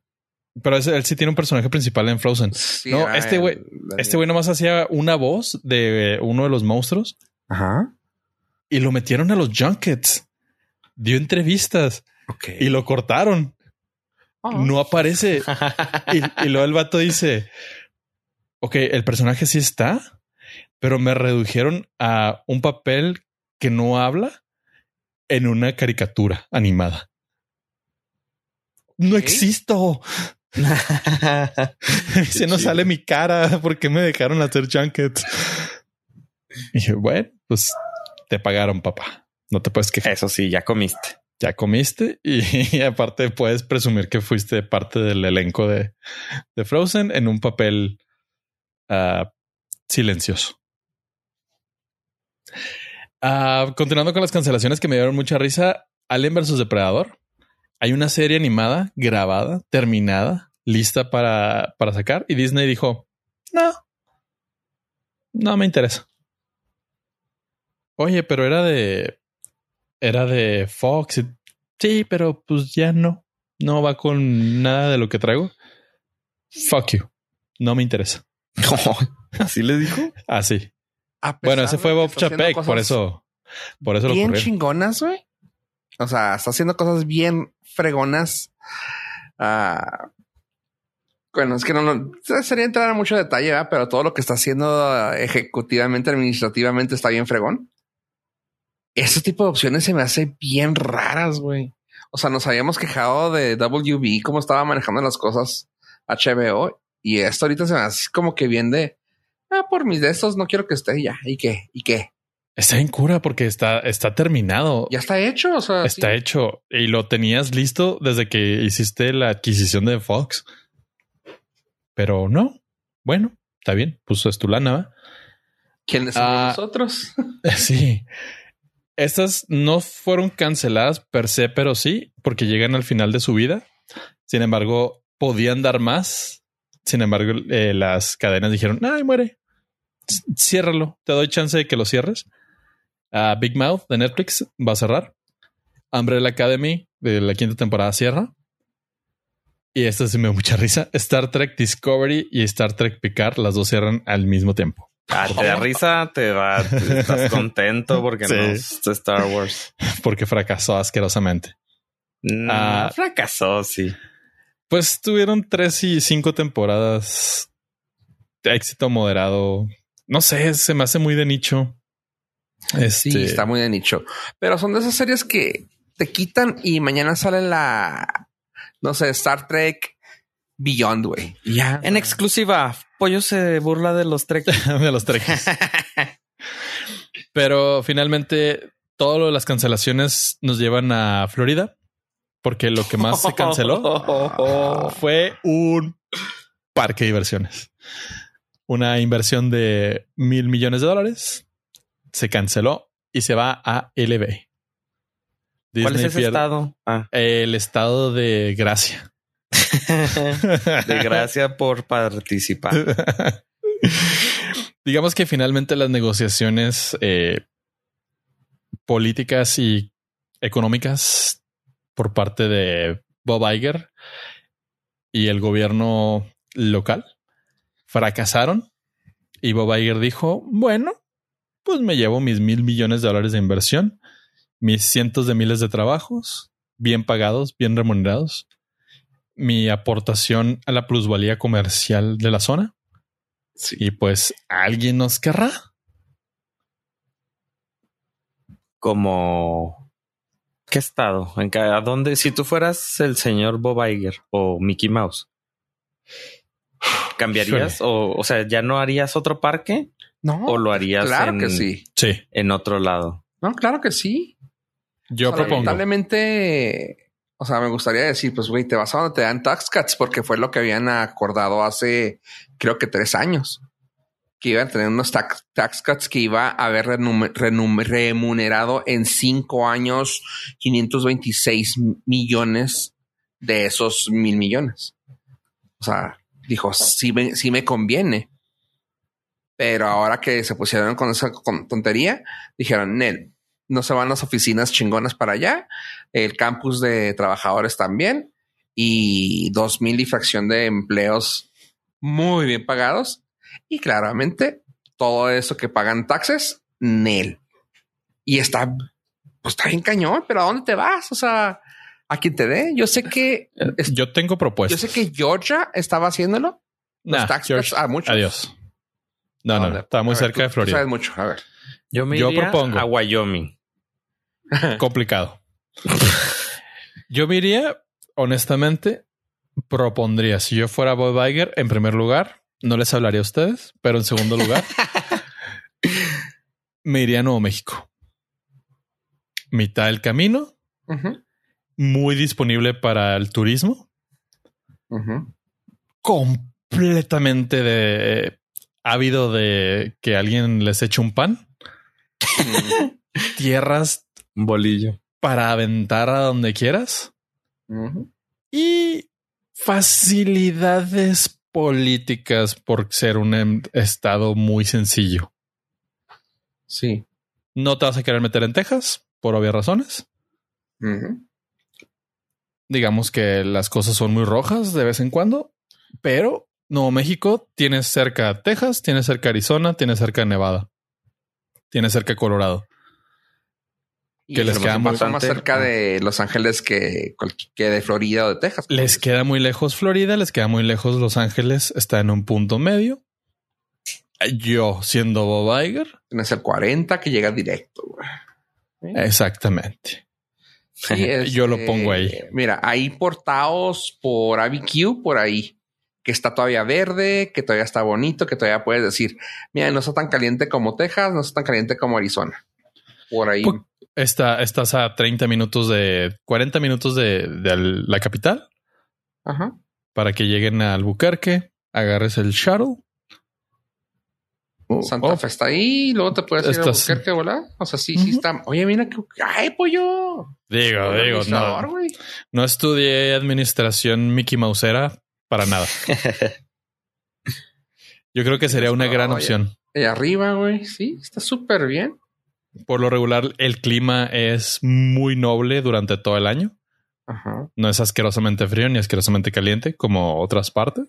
Pero ese, él sí tiene un personaje principal en Frozen. sí, No, este güey- Este güey nomás hacía una voz de uno de los monstruos Ajá. y lo metieron a los junkets. Dio entrevistas y lo cortaron. Oh. No aparece. Y, y luego el vato dice: Ok, el personaje sí está, pero me redujeron a un papel que no habla en una caricatura animada. No existo. Se no sale mi cara. ¿Por qué me dejaron hacer junkets? Y dije, bueno, pues te pagaron, papá. No te puedes quejar. Eso sí, ya comiste. Ya comiste y, aparte puedes presumir que fuiste parte del elenco de, de Frozen en un papel ah, silencioso. Ah, continuando con las cancelaciones que me dieron mucha risa, Alien vs Depredador. Hay una serie animada, grabada, terminada, lista para, para sacar y Disney dijo, no, no me interesa. Oye, pero era de, era de Fox. y- Sí, pero pues ya no, no va con nada de lo que traigo. Fuck you. No me interesa. Así le dijo. Así. A Bueno, ese fue Bob Chapek, por eso, por eso lo Bien ocurrió. chingonas, güey. O sea, está haciendo cosas bien fregonas. Ah, bueno, es que no, no sería entrar en mucho detalle, ¿verdad? pero todo lo que está haciendo ejecutivamente, administrativamente está bien fregón. Ese tipo de opciones se me hace bien raras, güey. O sea, nos habíamos quejado de WB, cómo estaba manejando las cosas HBO, y esto ahorita se me hace como que bien de, ah, por mis de estos no quiero que esté ya. ¿Y qué? ¿Y qué? Está en cura porque está, está terminado. Ya está hecho. O sea, Está sí. hecho y lo tenías listo desde que hiciste la adquisición de Fox. Pero no. Bueno, está bien. Pues es tu lana. ¿Quiénes somos Ah. nosotros? Sí. Estas no fueron canceladas per se, pero sí, porque llegan al final de su vida. Sin embargo, podían dar más. Sin embargo, eh, las cadenas dijeron, ay, muere. Ciérralo. Te doy chance de que lo cierres. Ah, Big Mouth de Netflix va a cerrar. Umbrella Academy de la quinta temporada cierra. Y esta sí me da mucha risa. Star Trek Discovery y Star Trek Picard, las dos cierran al mismo tiempo. Ah, te da risa, te va, estás contento porque Sí. no es de Star Wars. porque fracasó asquerosamente. No, Ah. fracasó, sí. Pues tuvieron tres y cinco temporadas de éxito moderado. No sé, se me hace muy de nicho. Este, Sí, está muy de nicho. Pero son de esas series que te quitan y mañana sale la, no sé, Star Trek Beyond, güey. Ya. En exclusiva, Pollo se burla de los Trek. de los Trek. Pero finalmente, todas las cancelaciones nos llevan a Florida, porque lo que más se canceló fue un parque de diversiones. Una inversión de mil millones de dólares se canceló y se va a LB. ¿Cuál es ese estado? Ah. El estado de Gracia. de gracia por participar. Digamos que finalmente las negociaciones eh, políticas y económicas por parte de Bob Iger y el gobierno local fracasaron y Bob Iger dijo, bueno, pues me llevo mis mil millones de dólares de inversión, mis cientos de miles de trabajos, bien pagados, bien remunerados, mi aportación a la plusvalía comercial de la zona. Y pues alguien nos querrá. Como ¿qué estado? ¿En ¿A dónde? Si tú fueras el señor Bob Iger o Mickey Mouse, ¿cambiarías? O, o sea, ¿ya no harías otro parque? No. ¿O lo harías claro que sí. Sí. en otro lado? No, claro que sí. Yo propongo. Lamentablemente, o sea, me gustaría decir, pues, güey, te vas a donde te dan tax cuts porque fue lo que habían acordado hace, creo que tres años. Que iban a tener unos tax, cuts que iba a haber remunerado en cinco años 526 millones de esos mil millones. O sea, dijo, sí me, sí me conviene. Pero ahora que se pusieron con esa tontería, dijeron, Nel, no se van las oficinas chingonas para allá, el campus de trabajadores también, y dos mil y fracción de empleos muy bien pagados. Y claramente todo eso que pagan taxes, Nel. Y está, pues está bien cañón, pero ¿a dónde te vas? O sea, a quien te dé. Yo sé que yo tengo propuestas. Yo sé que Georgia estaba haciéndolo. Los taxes a muchos. Adiós. No, no, está muy cerca de Florida. Sabes mucho. A ver. Yo me Yo propongo a Wyoming. Complicado. Yo me iría, honestamente, propondría, si yo fuera Bob Iger, en primer lugar, no les hablaría a ustedes, pero en segundo lugar, me iría a Nuevo México. Mitad del camino, muy disponible para el turismo, completamente de ávido de que alguien les eche un pan. Tierras. bolillo. Para aventar a donde quieras. Y facilidades políticas por ser un em, estado muy sencillo. Sí. No te vas a querer meter en Texas por obvias razones. Digamos que las cosas son muy rojas de vez en cuando, pero Nuevo México, tienes cerca Texas, tienes cerca Arizona, tienes cerca Nevada, tienes cerca Colorado. Que les queda más cerca de Los Ángeles que, que de Florida o de Texas. Les queda muy lejos Florida, les queda muy lejos Los Ángeles, está en un punto medio. Yo, siendo Bob Iger. Tienes el 40 que llega directo. Exactamente. Yo lo pongo ahí. Este, mira, hay portados por ABQ por ahí que está todavía verde, que todavía está bonito, que todavía puedes decir, mira, no está tan caliente como Texas, no está tan caliente como Arizona. Por ahí. Está, estás a 30 minutos de 40 minutos de, la capital. Ajá. Para que lleguen a Albuquerque, agarres el shuttle. Oh, Santa oh. Fe está ahí, luego te puedes ir a Albuquerque, ¿verdad? O sea, sí, sí está. Oye, mira que. ¡Ay, pollo! Digo, digo, no. No estudié administración Mickey Mousera, para nada. Yo creo que sería una gran opción. De arriba, güey. Sí, está súper bien. Por lo regular, el clima es muy noble durante todo el año. No es asquerosamente frío ni asquerosamente caliente como otras partes.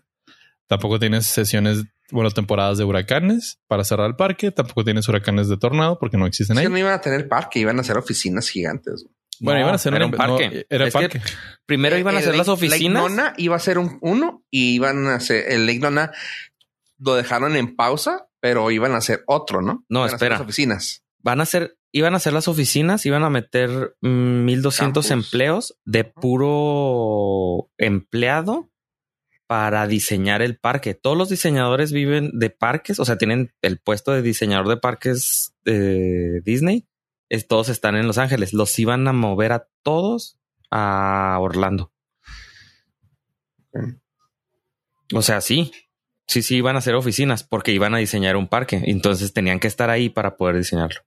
Tampoco tienes sesiones, bueno, temporadas de huracanes para cerrar el parque. Tampoco tienes huracanes de tornado porque no existen ahí. no iban a tener parque, iban a ser oficinas gigantes. Bueno, iban a ser un parque. era parque. primero iban a hacer las oficinas. Nona iba a ser un uno y iban a hacer el Lake Nona lo dejaron en pausa, pero iban a hacer otro, ¿no? No, espera. las oficinas. Van a ser iban a hacer las oficinas, iban a meter mm, 1200 Campus. empleos de puro empleado para diseñar el parque. Todos los diseñadores viven de parques, o sea, tienen el puesto de diseñador de parques de Disney. Es- todos están en Los Ángeles. Los iban a mover a todos a Orlando. Mm. O sea, sí. Sí, sí, iban a hacer oficinas porque iban a diseñar un parque. Entonces tenían que estar ahí para poder diseñarlo.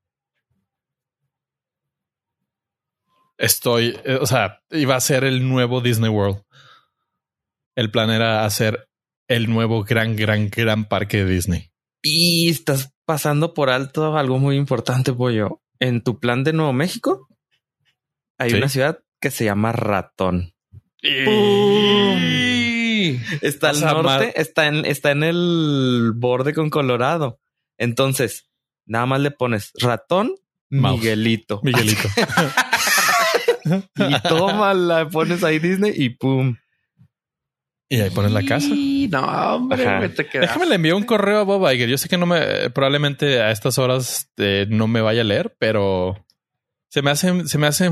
Estoy, eh, o sea, iba a ser el nuevo Disney World. El plan era hacer el nuevo gran, gran, gran parque de Disney. Y estás pasando por alto algo muy importante, Pollo. En tu plan de Nuevo México hay Sí. una ciudad que se llama Ratón. Está al O sea, norte, está en, está en el borde con Colorado. Entonces, nada más le pones Ratón Mouse. Miguelito. Miguelito. y toma, la pones ahí Disney y pum. y ahí pones la casa. Y no, hombre, te quedas. Déjame le envío un correo a Bob Iger. Yo sé que no me, probablemente a estas horas eh, no me vaya a leer, pero se me hace, se me hace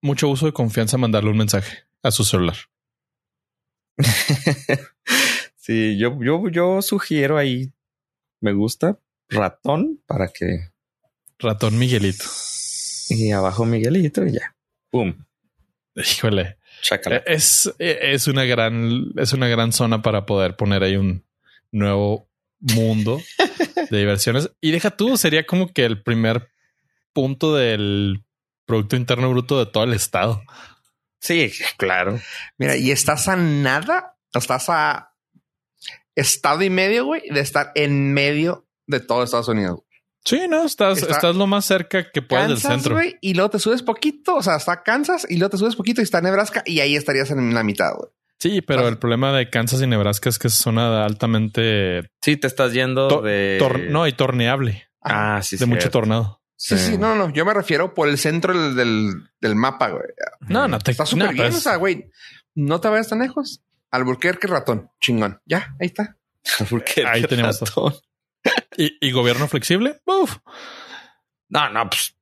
mucho uso de confianza mandarle un mensaje a su celular. Sí, yo, yo, yo sugiero ahí. Me gusta ratón para que Ratón Miguelito. y abajo Miguelito y ya. Pum. Híjole. Chácala. Eh, Es, es una gran, es una gran zona para poder poner ahí un nuevo mundo de diversiones. Y deja tú, sería como que el primer punto del Producto Interno Bruto de todo el estado. Sí, claro. Mira, y estás a nada, estás a estado y medio, güey, de estar en medio de todo Estados Unidos. Sí, no, estás, Está- estás lo más cerca que puedes del centro. güey, y luego te subes poquito, o sea, está Kansas y luego te subes poquito y está Nebraska y ahí estarías en la mitad, güey. Sí, pero el problema de Kansas y Nebraska es que es zona altamente Sí, te estás yendo To- de. tor- no y torneable Ah, sí, de mucho cierto. tornado. Sí, sí, no, no, yo me refiero por el centro del, del, del mapa, güey. No, no te Está súper no, bien, pues, o sea, güey, no te vayas tan lejos. Alburquerque ratón, chingón. Ya, ahí está. Porque Ahí tenemos ratón. Y, y gobierno flexible. Uf, No, no, pues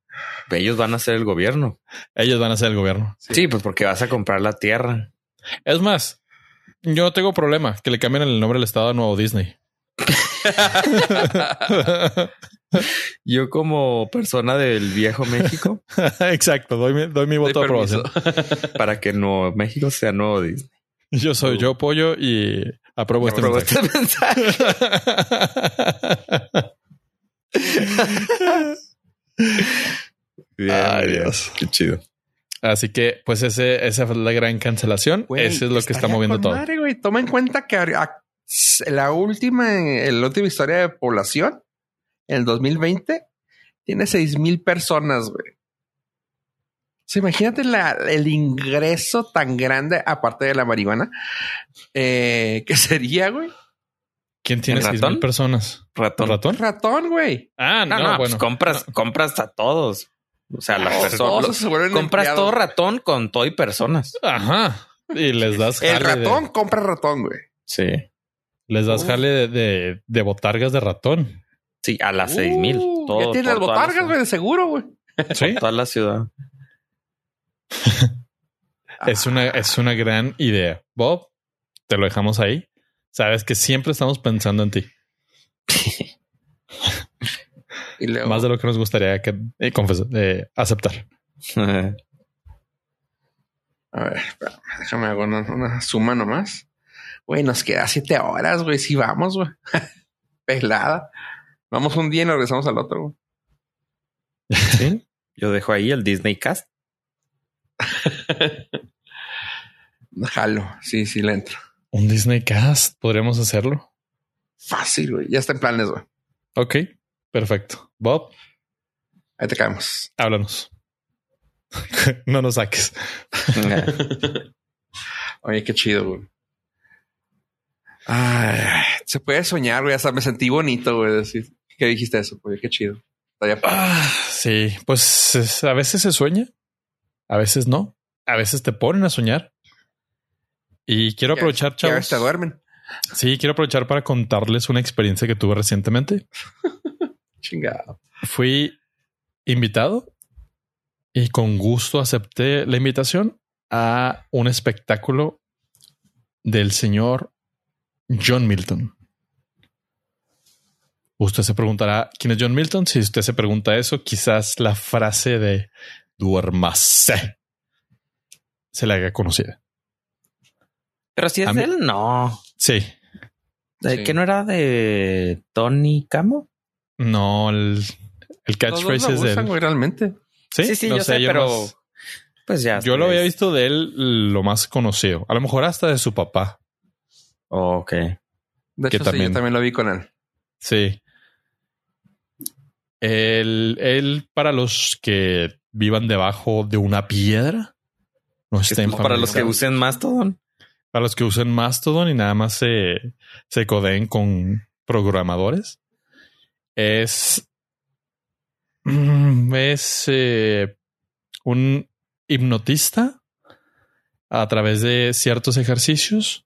ellos van a ser el gobierno. ellos van a ser el gobierno. Sí. pues porque vas a comprar la tierra. Es más, yo no tengo problema que le cambien el nombre del estado a Nuevo Disney. Yo como persona del viejo México, Exacto, doy mi, doy mi voto de aprobación. para que Nuevo México sea Nuevo Disney. Yo soy yo pollo y apruebo este mensaje. este mensaje. Bien, Ay. Dios. Qué chido. Así que, pues ese, esa fue la gran cancelación. Güey, Ese es lo que está moviendo todo. madre, güey. Toma en cuenta que a- la última, la última historia de población en el 2020 tiene seis mil personas, güey. Sea, imagínate la- el ingreso tan grande, aparte de la marihuana, eh, que sería, güey. ¿Quién tiene ¿El seis ratón? mil personas? Ratón. ¿Ratón? Ratón, güey. Ah, no, No, no, bueno. pues compras, compras a todos. O sea, las personas. todos se vuelven Compras empleados. todo ratón con todo y personas. Ajá. Y les das El jale de- ratón compra ratón, güey. Sí. les das Uf. jale de, de, de botargas de ratón. Sí, a las seis mil. Uh, Todo, ya tiene las botargas, güey, de seguro, güey. Sí. Toda la ciudad. Es una, es una gran idea. Bob, te lo dejamos ahí. Sabes que siempre estamos pensando en ti. Y luego, Más de lo que nos gustaría que eh, eh, aceptar. A ver, espérame, déjame hago una, una suma nomás. Güey, nos queda siete horas, güey. Si vamos, güey. Pelada. Vamos un día y nos regresamos al otro, güey. Sí. Yo dejo ahí el Disney Cast. Jalo. Sí, sí, le entro. Un Disney Cast. Podríamos hacerlo. Fácil, güey. Ya está en planes, güey. Ok, perfecto. Bob, Ahí te caemos. háblanos. no nos saques. Oye, qué chido, güey. Ay, se puede soñar, güey. Hasta me sentí bonito, güey. Decir que dijiste eso, güey. Qué chido. Estaría. Ah, sí, pues es- a veces se sueña, a veces no, a veces te ponen a soñar. Y quiero aprovechar, que a veces chavos. duermen. Sí, quiero aprovechar para contarles una experiencia que tuve recientemente. Chingado. Fui invitado y con gusto acepté la invitación a un espectáculo del señor John Milton. Usted se preguntará quién es John Milton. Si usted se pregunta eso, quizás la frase de duermase se le haga conocida. Pero si es de él, no. Sí, ¿De Sí. qué no era de Tony Camo? no, el, el catchphrase es de él. realmente. Sí, Sí, sí, no yo sé, yo pero más- pues ya. yo lo había visto de él lo más conocido. A lo mejor hasta de su papá. Oh, ok. De Que hecho, sí, también- yo también lo vi con él. Sí. Él, él, para los que vivan debajo de una piedra, no estén para los que usen Mastodon. para los que usen Mastodon y nada más se, se codeen con programadores, es, es eh, un hipnotista a través de ciertos ejercicios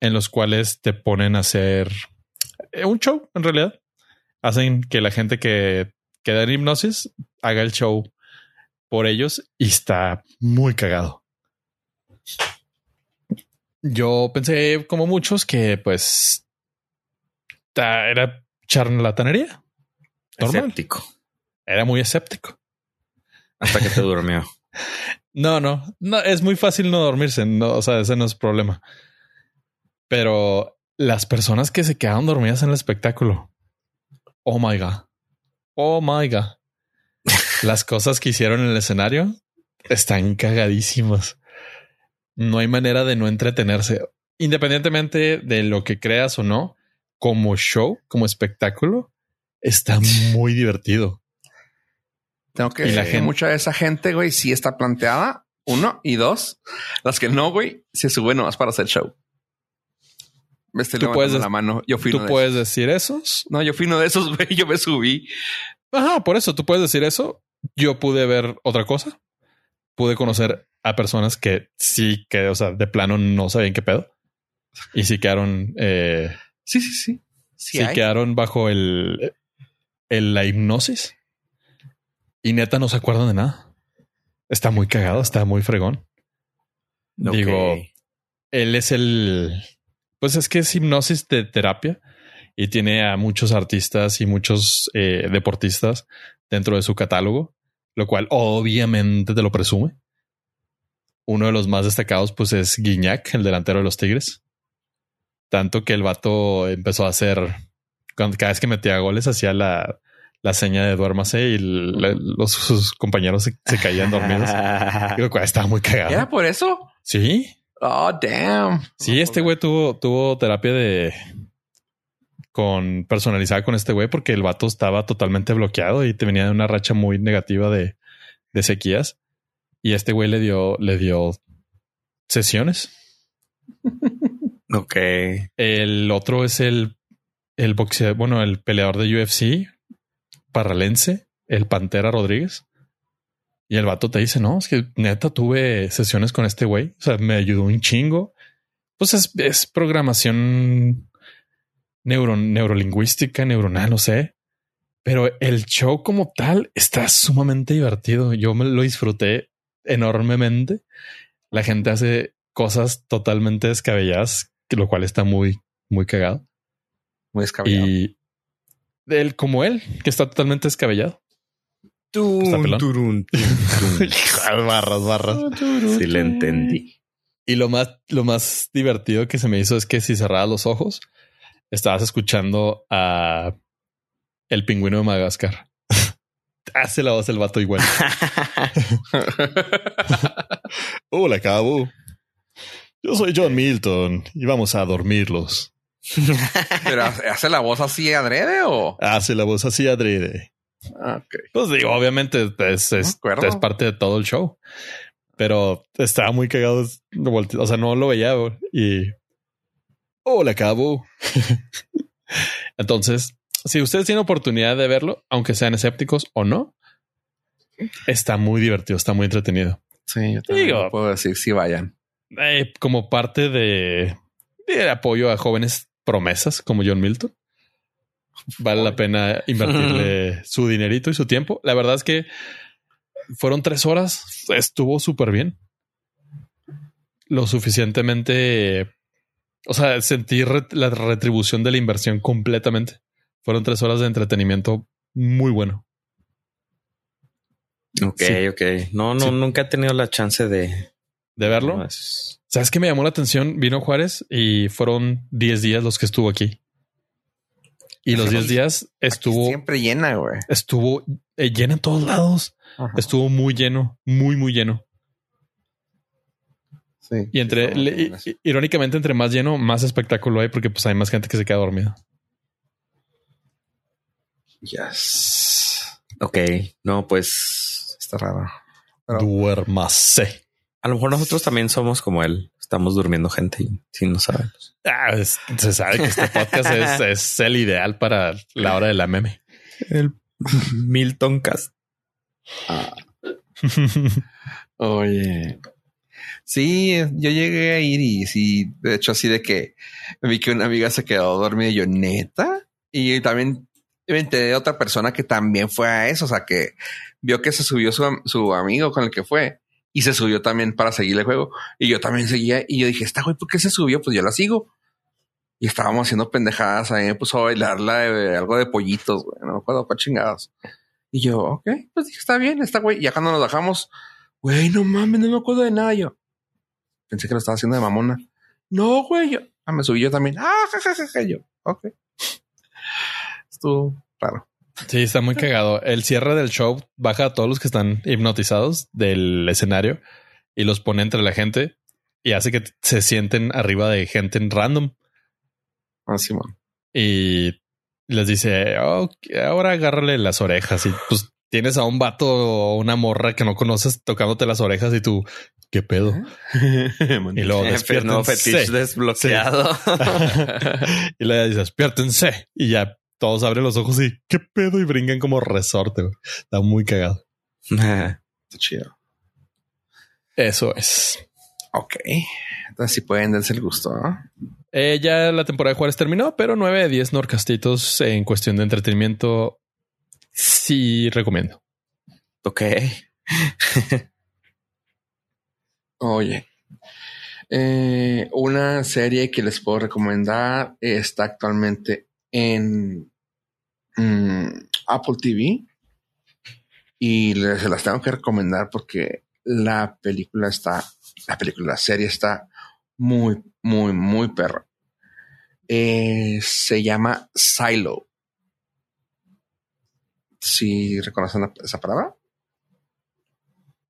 en los cuales te ponen a hacer eh, un show, en realidad. Hacen que la gente que queda en hipnosis haga el show por ellos y está muy cagado. Yo pensé, como muchos, que pues era charlatanería. Normal. Escéptico. Era muy escéptico. Hasta que te durmió. No, no, no, es muy fácil no dormirse. No, o sea, ese no es problema. Pero las personas que se quedaron dormidas en el espectáculo. Oh my God. Oh my God. Las cosas que hicieron en el escenario están cagadísimas. No hay manera de no entretenerse. Independientemente de lo que creas o no, como show, como espectáculo, está muy divertido. Tengo que decir gente- mucha de esa gente, güey, sí está planteada. Uno y dos. Las que no, güey, se suben nomás para hacer show. Me estoy Tú puedes- la mano. Yo fui Tú de puedes decir esos. No, yo fui uno de esos, güey. Yo me subí. Ajá, por eso tú puedes decir eso. Yo pude ver otra cosa. Pude conocer a personas que sí, que, o sea, de plano no sabían qué pedo. Y sí quedaron, eh, Sí, sí, sí. Sí, sí quedaron bajo el, el- la hipnosis. Y neta no se acuerdan de nada. Está muy cagado, está muy fregón. Digo, Ok. él es el, pues es que es hipnosis de terapia y tiene a muchos artistas y muchos eh, deportistas dentro de su catálogo, lo cual obviamente te lo presume. Uno de los más destacados, pues es Guiñac, el delantero de los Tigres. Tanto que el vato empezó a hacer, cuando, cada vez que metía goles, hacía la, la seña de duérmase y los, sus compañeros se, se caían dormidos. Y lo cual estaba muy cagado. ¿Era por eso? Sí, Oh, damn. Sí, este güey tuvo, tuvo terapia de con personalizada con este güey porque el vato estaba totalmente bloqueado y te venía de una racha muy negativa de, de sequías. Y este güey le dio, le dio sesiones. Ok. El otro es el, el boxeador, bueno, el peleador de UFC, parralense, el Pantera Rodríguez. Y el vato te dice, no, es que neta tuve sesiones con este güey. O sea, me ayudó un chingo. Pues es, es programación neuro, neurolingüística, neuronal, no sé. Pero el show como tal está sumamente divertido. Yo me lo disfruté enormemente. La gente hace cosas totalmente descabelladas, lo cual está muy, muy cagado. Muy descabellado. Y él, como él, que está totalmente descabellado. Barras, barras. Sí, le entendí. Y lo más, lo más divertido que se me hizo es que si cerrabas los ojos, estabas escuchando a el pingüino de Madagascar. Hace la voz del vato igual. Hola, cabo. Yo soy John Milton y vamos a dormirlos. Pero hace la voz así adrede o. Hace la voz así adrede. Ah, ok. Pues digo, obviamente es, es, es parte de todo el show, pero estaba muy cagado. O sea, no lo veía y hola, cabo. Entonces, si ustedes tienen oportunidad de verlo, aunque sean escépticos o no, está muy divertido, está muy entretenido. Sí, yo también Digo- puedo decir si vayan. Eh, como parte de, de apoyo a jóvenes promesas como John Milton. vale la pena invertirle su dinerito y su tiempo. La verdad es que fueron tres horas, estuvo súper bien. Lo suficientemente, o sea, sentí la retribución de la inversión completamente. Fueron tres horas de entretenimiento muy bueno. Ok, ok. No, no, nunca he tenido la chance de... ¿De verlo? ¿Sabes qué me llamó la atención? Vino Juárez y fueron 10 días los que estuvo aquí. Y los 10 días estuvo... siempre llena, güey. Estuvo eh, llena en todos lados. Estuvo muy lleno, muy, muy lleno. Sí. Y entre, irónicamente, entre más lleno, más espectáculo hay porque pues hay más gente que se queda dormida. Yes. Ok. No, pues está raro. Duérmase. A lo mejor nosotros también somos como él. Estamos durmiendo gente y si no sabemos. Ah, se sabe que este podcast es, el ideal para la hora de la meme. El Milton Cast. Ah. Oye. Sí, yo llegué a ir y sí, de hecho, así de que vi que una amiga se quedó dormida y yo, neta. Y también me enteré de otra persona que también fue a eso, o sea, que vio que se subió su, su amigo con el que fue y se subió también para seguir el juego. Y yo también seguía y yo dije, esta güey, ¿por qué se subió? Pues yo la sigo. Y estábamos haciendo pendejadas. A mí me puso a bailarla de, algo de pollitos, güey. No me acuerdo cuál chingados. Y yo, ok, pues dije, está bien, está güey. Y ya cuando nos bajamos, güey, no mames, no me acuerdo de nada. Yo pensé que lo estaba haciendo de mamona. No, güey. Yo, ah, me subí yo también. Ah, jajaja. Yo, ok. Estuvo raro. Sí, está muy cagado. El cierre del show baja a todos los que están hipnotizados del escenario y los pone entre la gente y hace que se sienten arriba de gente en random. Ah, Y les dice, oh, ahora agárrale las orejas y pues tienes a un vato o una morra que no conoces tocándote las orejas y tú, ¿qué pedo? y luego no fetiche desbloqueado. y le dices, despiértense y ya todos abren los ojos y qué pedo y brincan como resorte. Está muy cagado. Está chido. Eso es. Ok. Entonces si pueden darse el gusto. Eh, ya la temporada de Juárez terminó, pero 9 de 10 norcastitos en cuestión de entretenimiento. Sí, recomiendo. Ok. Oye, eh, una serie que les puedo recomendar está actualmente en mm, Apple TV y se las tengo que recomendar porque la película está, la película, la serie está muy, muy, muy perra. Eh, se llama Silo. Si reconocen esa palabra.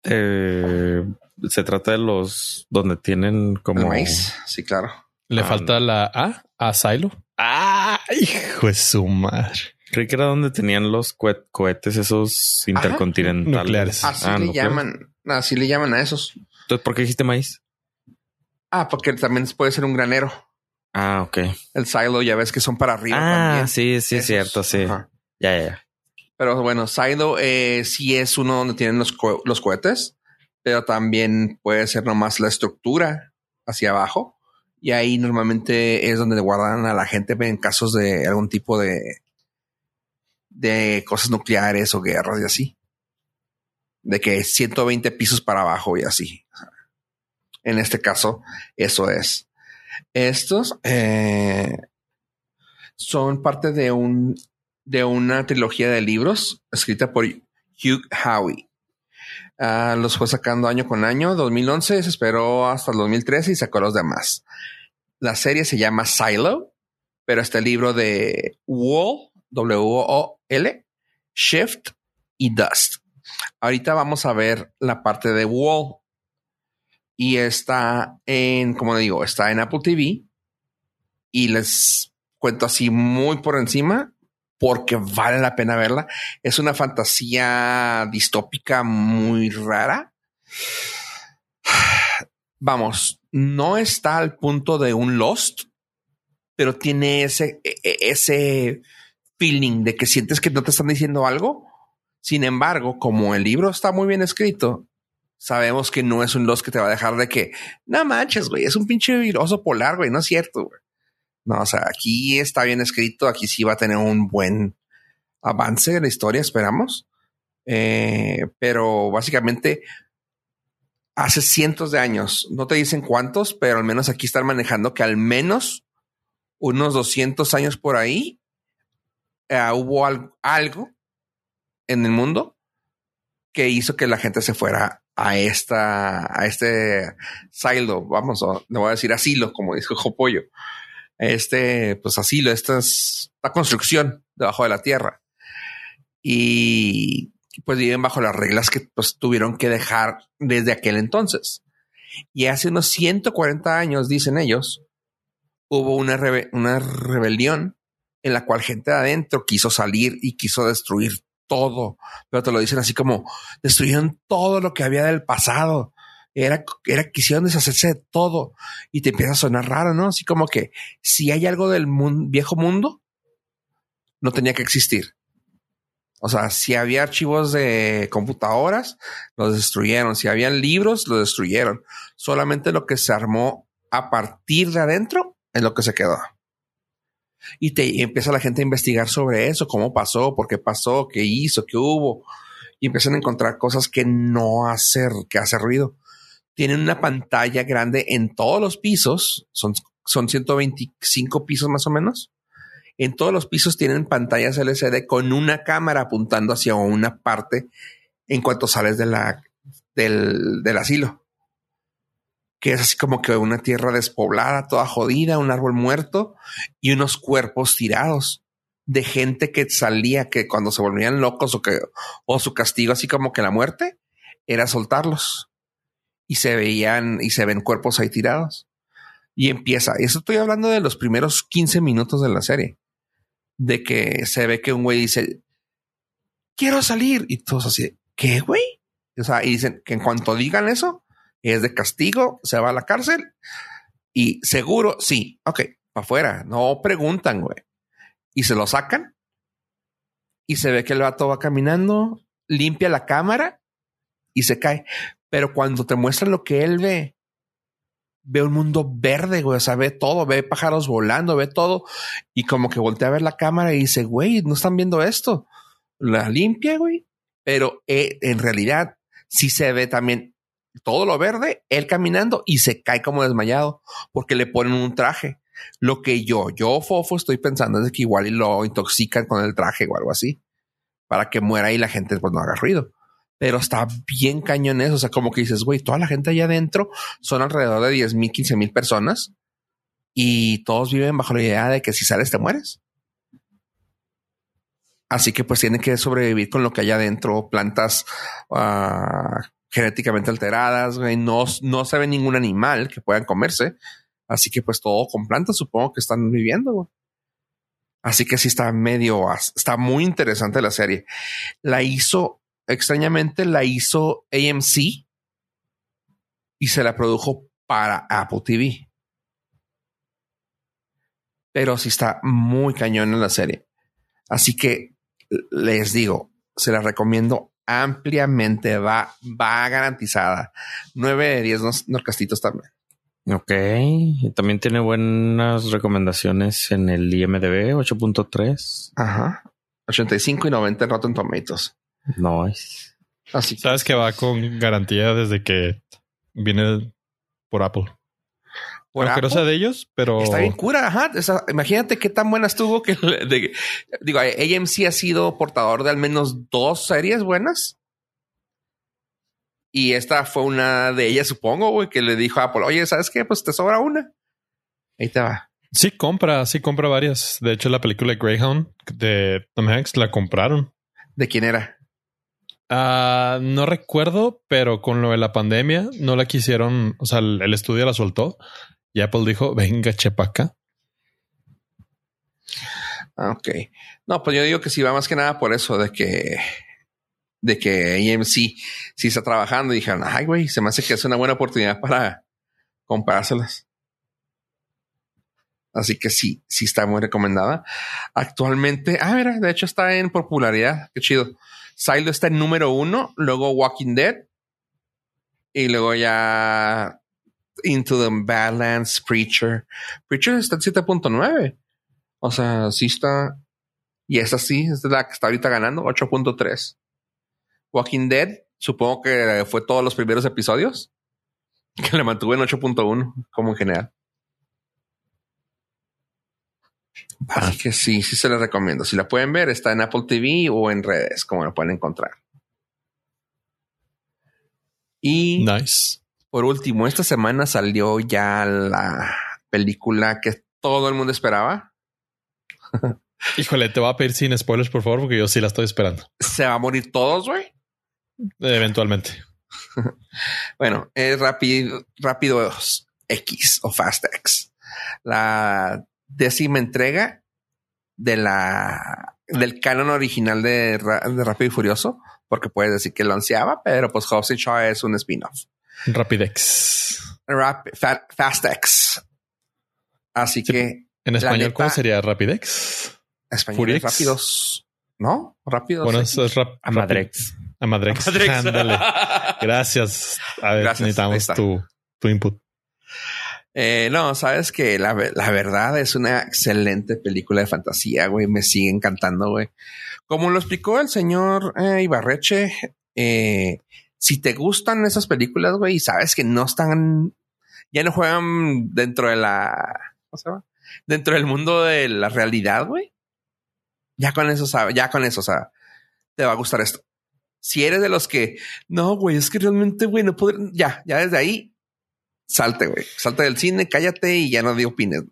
Eh, se trata de los donde tienen como maíz. Sí, claro. Le falta la A a Silo. Ah, hijo de su madre. Creí que era donde tenían los cohetes esos intercontinentales. Así ah, le llaman, así le llaman a esos. Entonces, ¿por qué dijiste maíz? Ah, porque también puede ser un granero. Ah, ok. El silo ya ves que son para arriba. Ah, sí, sí, es cierto, sí. Ya, ya. Pero bueno, silo eh, sí es uno donde tienen los, los cohetes, pero también puede ser nomás la estructura hacia abajo y ahí normalmente es donde guardan a la gente en casos de algún tipo de, de cosas nucleares o guerras y así. De que 120 pisos para abajo y así. En este caso, eso es. Estos eh, son parte de un de una trilogía de libros escrita por Hugh Howey. Ah, los fue sacando año con año. 2011 se esperó hasta el 2013 y sacó los demás. La serie se llama Silo, pero este libro de Wall, W-O-L, Shift y Dust. Ahorita vamos a ver la parte de Wall. Y está en, como digo, está en Apple TV. Y les cuento así muy por encima porque vale la pena verla. Es una fantasía distópica muy rara. Vamos, no está al punto de un Lost, pero tiene ese, e, e, ese feeling de que sientes que no te están diciendo algo. Sin embargo, como el libro está muy bien escrito, sabemos que no es un Lost que te va a dejar de que no manches, güey, es un pinche oso polar, güey, no es cierto, güey. No, o sea, aquí está bien escrito, aquí sí va a tener un buen avance de la historia, esperamos. Eh, pero básicamente hace cientos de años, no te dicen cuántos, pero al menos aquí están manejando que al menos unos 200 años por ahí eh, hubo algo en el mundo que hizo que la gente se fuera a esta, a este silo, vamos, le voy a decir asilo, como dijo Jopollo. Este, pues asilo, esta es la construcción debajo de la tierra. Y pues viven bajo las reglas que pues tuvieron que dejar desde aquel entonces. Y hace unos 140 años, dicen ellos, hubo una, una rebelión en la cual gente de adentro quiso salir y quiso destruir todo, pero te lo dicen así como destruyeron todo lo que había del pasado. Era, era, quisieron deshacerse de todo y te empieza a sonar raro, ¿no? Así como que si hay algo del viejo mundo, no tenía que existir. O sea, si había archivos de computadoras, los destruyeron. Si habían libros, los destruyeron. Solamente lo que se armó a partir de adentro es lo que se quedó y te empieza la gente a investigar sobre eso, cómo pasó, por qué pasó, qué hizo, qué hubo, y empiezan a encontrar cosas que no hacer, que hace ruido. Tienen una pantalla grande en todos los pisos, son, son 125 pisos más o menos. En todos los pisos tienen pantallas LCD con una cámara apuntando hacia una parte en cuanto sales del, del asilo que es así como que una tierra despoblada, toda jodida, un árbol muerto y unos cuerpos tirados de gente que salía, que cuando se volvían locos o que, o su castigo, así como que la muerte, era soltarlos. Y se veían, y se ven cuerpos ahí tirados. Y empieza, eso estoy hablando de los primeros 15 minutos de la serie, de que se ve que un güey dice, quiero salir. Y todos así, ¿qué güey? O sea, y dicen que en cuanto digan eso, es de castigo, se va a la cárcel y seguro, sí, ok, para afuera, no preguntan, güey. Y se lo sacan y se ve que el vato va caminando, limpia la cámara y se cae. Pero cuando te muestran lo que él ve, ve un mundo verde, güey, o sea, ve todo, ve pájaros volando, ve todo y como que voltea a ver la cámara y dice, güey, no están viendo esto. La limpia, güey. Pero eh, en realidad sí se ve también todo lo verde, él caminando y se cae como desmayado porque le ponen un traje. Lo que yo, yo, Fofo, estoy pensando es que igual lo intoxican con el traje o algo así para que muera y la gente pues no haga ruido. Pero está bien cañón eso. O sea, como que dices, güey, toda la gente allá adentro son alrededor de 10 mil, 15 mil personas y todos viven bajo la idea de que si sales te mueres. Así que pues tienen que sobrevivir con lo que hay adentro, plantas, uh, genéticamente alteradas, No, no se ve ningún animal que puedan comerse. Así que pues todo con plantas supongo que están viviendo. Así que sí está medio, está muy interesante la serie. La hizo, extrañamente la hizo AMC y se la produjo para Apple TV. Pero sí está muy cañón en la serie. Así que les digo, se la recomiendo ampliamente, va, va garantizada. 9 de 10 norcastitos también. Ok, y también tiene buenas recomendaciones en el IMDB 8.3. Ajá. 85 y 90 en Rotten Tomatoes. Nice. Así Sabes que va con garantía desde que viene por Apple. Aunque no sea de ellos, pero está bien cura. Ajá. imagínate qué tan buena estuvo que digo, AMC ha sido portador de al menos dos series buenas. Y esta fue una de ellas, supongo, güey, que le dijo a Apple, oye, ¿sabes qué? Pues te sobra una. Ahí te va. Sí, compra, sí, compra varias. De hecho, la película Greyhound de Tom Hanks la compraron. ¿De quién era? Ah, no recuerdo, pero con lo de la pandemia no la quisieron, o sea, el estudio la soltó y Apple dijo, venga, chepaca. Ah, ok. No, pues yo digo que sí va más que nada por eso de que de que AMC sí está trabajando y dijeron, ay, güey, se me hace que es una buena oportunidad para comprárselas. Así que sí, sí está muy recomendada. Actualmente, ah, mira, de hecho está en popularidad. Qué chido. Silo está en número uno, luego Walking Dead y luego ya Into the Badlands, Preacher. Preacher está en 7.9. O sea, sí está. Y esa sí, es la que está ahorita ganando, 8.3. Walking Dead, supongo que fue todos los primeros episodios. Que le mantuve en 8.1, como en general. Así que sí, sí se les recomiendo. Si la pueden ver, está en Apple TV o en redes, como la pueden encontrar. Y Nice. por último, esta semana salió ya la película que todo el mundo esperaba. Híjole, te voy a pedir sin spoilers, por favor, porque yo sí la estoy esperando. Se va a morir todos, güey. Eventualmente. Bueno, es rápido, rápido X o Fast X. La décima entrega de la del canon original de, de Rápido y Furioso, porque puedes decir que lo ansiaba, pero pues Hobbs y Shaw es un spin-off. Rapidex. Rap- Fa- Fast X. Así Sí. que En español, neta- ¿cómo sería Rapidex? español Furiex. rápidos, ¿no? Rápidos. Bueno, eso es rap Amadrex. Amadrex. Ándale. Gracias. A ver, Gracias, necesitamos tu, tu input. Eh, no, sabes que la, la verdad es una excelente película de fantasía, güey. Me sigue encantando, güey. Como lo explicó el señor eh, Ibarreche, eh, si te gustan esas películas, güey, y sabes que no están, ya no juegan dentro de la, ¿cómo se llama? Dentro del mundo de la realidad, güey. Ya con eso, ya con eso, o sea, te va a gustar esto. Si eres de los que, no, güey, es que realmente, güey, no podré, ya, ya desde ahí, salte, güey. Salte del cine, cállate y ya no di opines.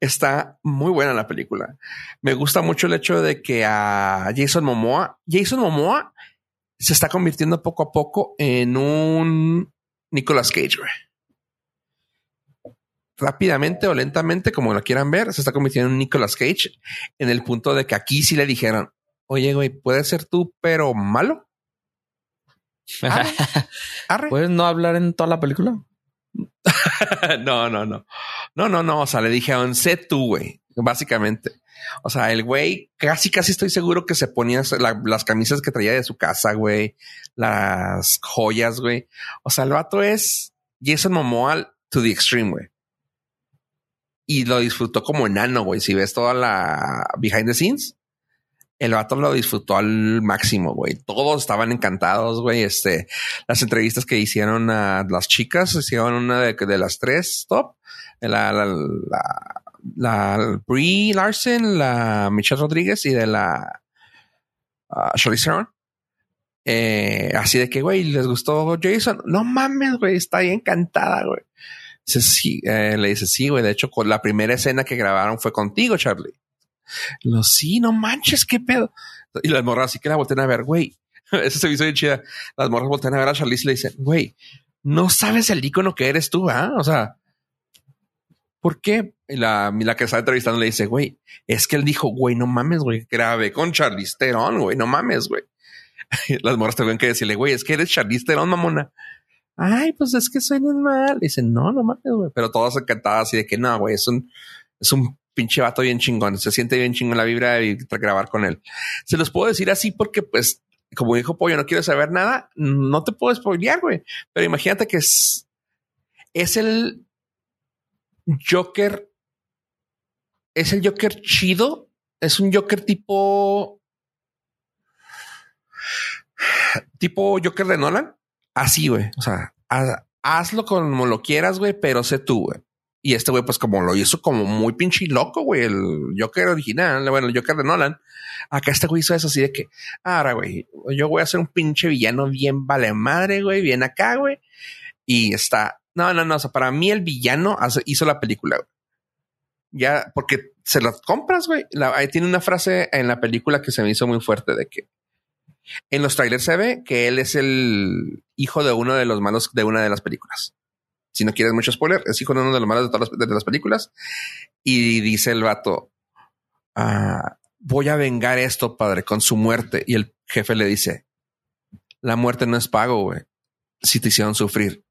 Está muy buena la película. Me gusta mucho el hecho de que a Jason Momoa, Jason Momoa se está convirtiendo poco a poco en un Nicolas Cage, güey. Rápidamente o lentamente, como lo quieran ver, se está convirtiendo en un Nicolas Cage en el punto de que aquí sí le dijeron, oye, güey, puedes ser tú, pero malo. Arre. Arre. ¿Puedes no hablar en toda la película? no, no, no. No, no, no. O sea, le dije a sé tú, güey. Básicamente. O sea, el güey casi, casi estoy seguro que se ponía la- las camisas que traía de su casa, güey. Las joyas, güey. O sea, el vato es Jason Momoa to the extreme, güey. Y lo disfrutó como enano, güey. Si ves toda la behind the scenes, el vato lo disfrutó al máximo, güey. Todos estaban encantados, güey. Este, las entrevistas que hicieron a las chicas, hicieron una de, las tres top. La, la, la, la Brie Larson, la Michelle Rodríguez y de la uh, Charlize Theron. Eh, así de que, güey, les gustó Jason. No mames, güey, está ahí encantada, güey. Sí, eh, le dice, sí, güey. De hecho, la primera escena que grabaron fue contigo, Charlie. No, sí, no manches, qué pedo. Y las morras así que la voltean a ver, güey. Eso se hizo bien chida. Las morras voltean a ver a Charlize y le dicen, güey, no sabes el icono que eres tú, ¿ah? O sea, ¿por qué? Y la, la que está entrevistando le dice, güey, es que él dijo, güey, no mames, güey, grabé con Charlize Theron, güey, no mames, güey. Las morras tuvieron que decirle, güey, es que eres Charlize Theron, mamona. Ay, pues es que suenan mal. Dicen, no, no mames, güey. Pero todas encantadas así de que no, güey, es un, es un pinche vato bien chingón. Se siente bien chingón la vibra de grabar con él. Se los puedo decir así porque, pues, como dijo Pollo, no quiero saber nada. No te puedo spoilear, güey. Pero imagínate que es, es el Joker. Es el Joker chido. Es un Joker tipo. Tipo Joker de Nolan. Así, güey. O sea, haz- hazlo como lo quieras, güey, pero sé tú, güey. Y este güey, pues como lo hizo como muy pinche loco, güey, el Joker original, bueno, el Joker de Nolan. Acá este güey hizo eso así de que, ahora, güey, yo voy a ser un pinche villano bien vale madre, güey, bien acá, güey. Y está, no, no, no, o sea, para mí el villano hizo la película. Ya, porque se las compras, güey. Ahí tiene una frase en la película que se me hizo muy fuerte de que en los trailers se ve que él es el hijo de uno de los malos de una de las películas. Si no quieres mucho spoiler, es hijo de uno de los malos de todas las, películas. Y dice el vato, ah, voy a vengar esto, padre, con su muerte. Y el jefe le dice, la muerte no es pago, güey. Si te hicieron sufrir,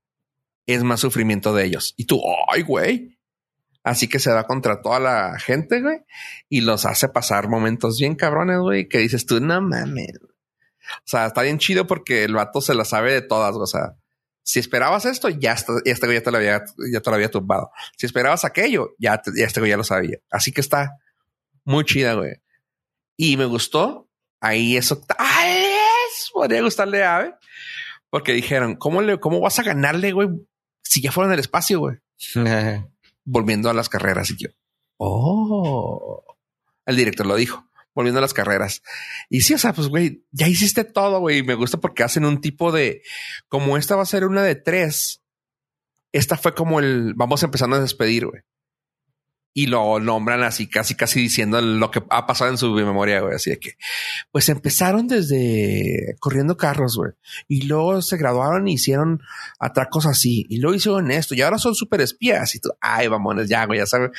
es más sufrimiento de ellos. Y tú, ay, güey. Así que se va contra toda la gente, güey, y los hace pasar momentos bien cabrones, güey, que dices tú, no mames. O sea, está bien chido porque el vato se la sabe de todas, o sea, Si esperabas esto, ya, está, este güey ya te lo había, ya te lo había tumbado. Si esperabas aquello, ya, ya este güey ya lo sabía. Así que está muy chida, güey. Y me gustó. Ahí eso, ¡ay! Podría gustarle a Ave. Porque dijeron, ¿cómo, le, ¿cómo vas a ganarle, güey? Si ya fueron el espacio, güey. Volviendo a las carreras. Y yo, oh, el director lo dijo volviendo a las carreras. Y sí, o sea, pues, güey, ya hiciste todo, güey. Me gusta porque hacen un tipo de, como esta va a ser una de tres, esta fue como el, vamos empezando a despedir, güey. Y lo nombran así, casi, casi diciendo lo que ha pasado en su memoria, güey. Así de que, pues empezaron desde corriendo carros, güey. Y luego se graduaron y hicieron atracos así. Y luego hicieron esto. Y ahora son súper espías. Y tú, ay, vamos, ya, güey, ya sabes.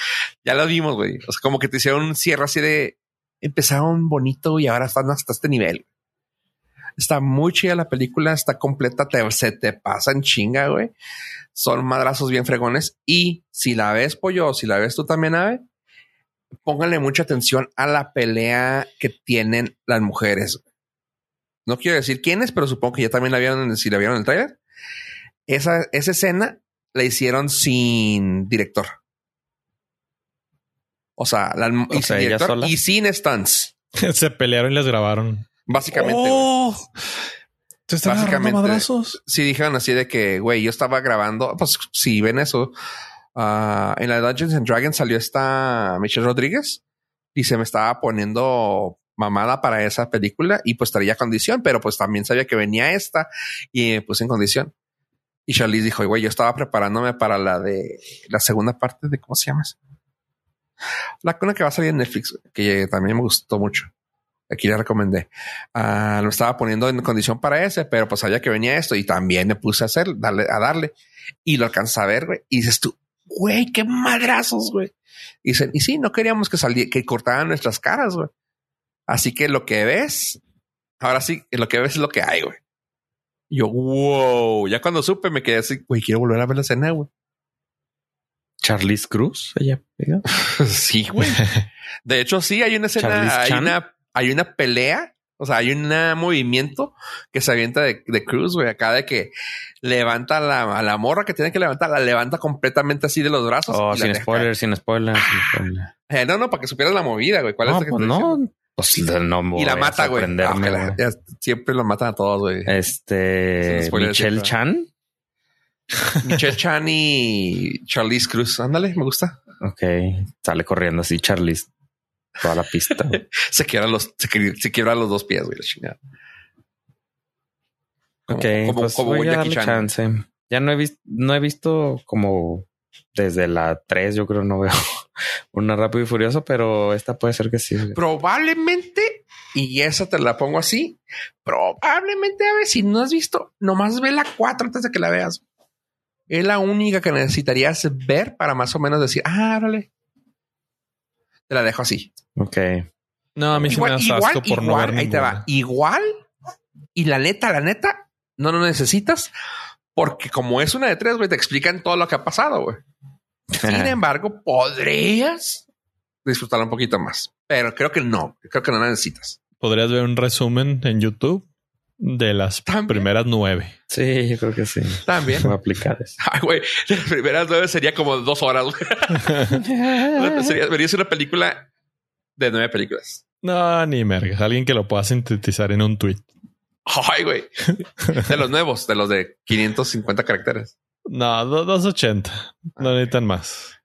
Ya lo vimos, güey. O sea, como que te hicieron un cierre así de, empezaron bonito y ahora están hasta este nivel. Está muy chida la película, está completa, te, se te pasa en chinga, güey. Son madrazos bien fregones. Y si la ves, pollo, si la ves tú también, Ave, pónganle mucha atención a la pelea que tienen las mujeres. No quiero decir quiénes, pero supongo que ya también la vieron, si la vieron en el trailer. Esa, esa escena la hicieron sin director. O sea, la, y, sin director, y sin stunts. Se pelearon y les grabaron. Básicamente. Oh, ¿Te están básicamente, madrazos? Sí, dijeron así de que, güey, yo estaba grabando. Pues si ven eso, uh, en la Dungeons and Dragons salió esta Michelle Rodríguez y se me estaba poniendo mamada para esa película y pues traía condición, pero pues también sabía que venía esta y me puse en condición. Y Charlize dijo, güey, yo estaba preparándome para la de la segunda parte de cómo se llama eso la cuna que va a salir en Netflix, que también me gustó mucho. Aquí le recomendé. Uh, lo estaba poniendo en condición para ese, pero pues sabía que venía esto y también me puse a hacer, darle, a darle y lo alcanza a ver, güey. Y dices tú, güey, qué madrazos, güey. Dicen, y sí, no queríamos que saliera, que cortaran nuestras caras, güey. Así que lo que ves, ahora sí, lo que ves es lo que hay, güey. Yo, wow, ya cuando supe me quedé así, güey, quiero volver a ver la escena, güey. Charlize Cruz, ella sí, güey. De hecho, sí, hay una escena, hay una, hay una pelea, o sea, hay un movimiento que se avienta de, Cruz, güey, acá de que levanta la, a la morra que tiene que levantar, la levanta completamente así de los brazos. Oh, sin spoiler, sin spoiler, eh, no, no, para que supieras la movida, güey. ¿Cuál no, es pues no, pues no Y la mata, güey. Ah, siempre lo matan a todos, güey. Este, Michelle Chan. Michelle Chan y Charlize Cruz. Ándale, me gusta. Ok, sale corriendo así Charlize toda la pista. se quiebra los, se, quiebra los dos pies, güey, la chingada. ok, como, pues voy a darle chance. Ya no he visto, no he visto como desde la 3, yo creo no veo una rápido y furioso, pero esta puede ser que sí. Probablemente, y esa te la pongo así, probablemente a ver si no has visto, nomás ve la 4 antes de que la veas es la única que necesitarías ver para más o menos decir, ah, vale. Te la dejo así. Ok. No, a mí sí me da asco por no ver Ahí te va. Igual. Y la neta, la neta, no lo necesitas porque como es una de tres, güey, te explican todo lo que ha pasado, güey. Sin embargo, podrías disfrutarla un poquito más, pero creo que no, creo que no la necesitas. Podrías ver un resumen en YouTube de las primeras nueve. Sí, yo creo que sí. También. Voy a aplicar eso. Ay, güey. Las primeras nueve sería como dos horas. sería, vería una película de nueve películas. No, ni mergas. Alguien que lo pueda sintetizar en un tweet. Ay, güey. De los nuevos, de los de 550 caracteres. No, 280. No necesitan más.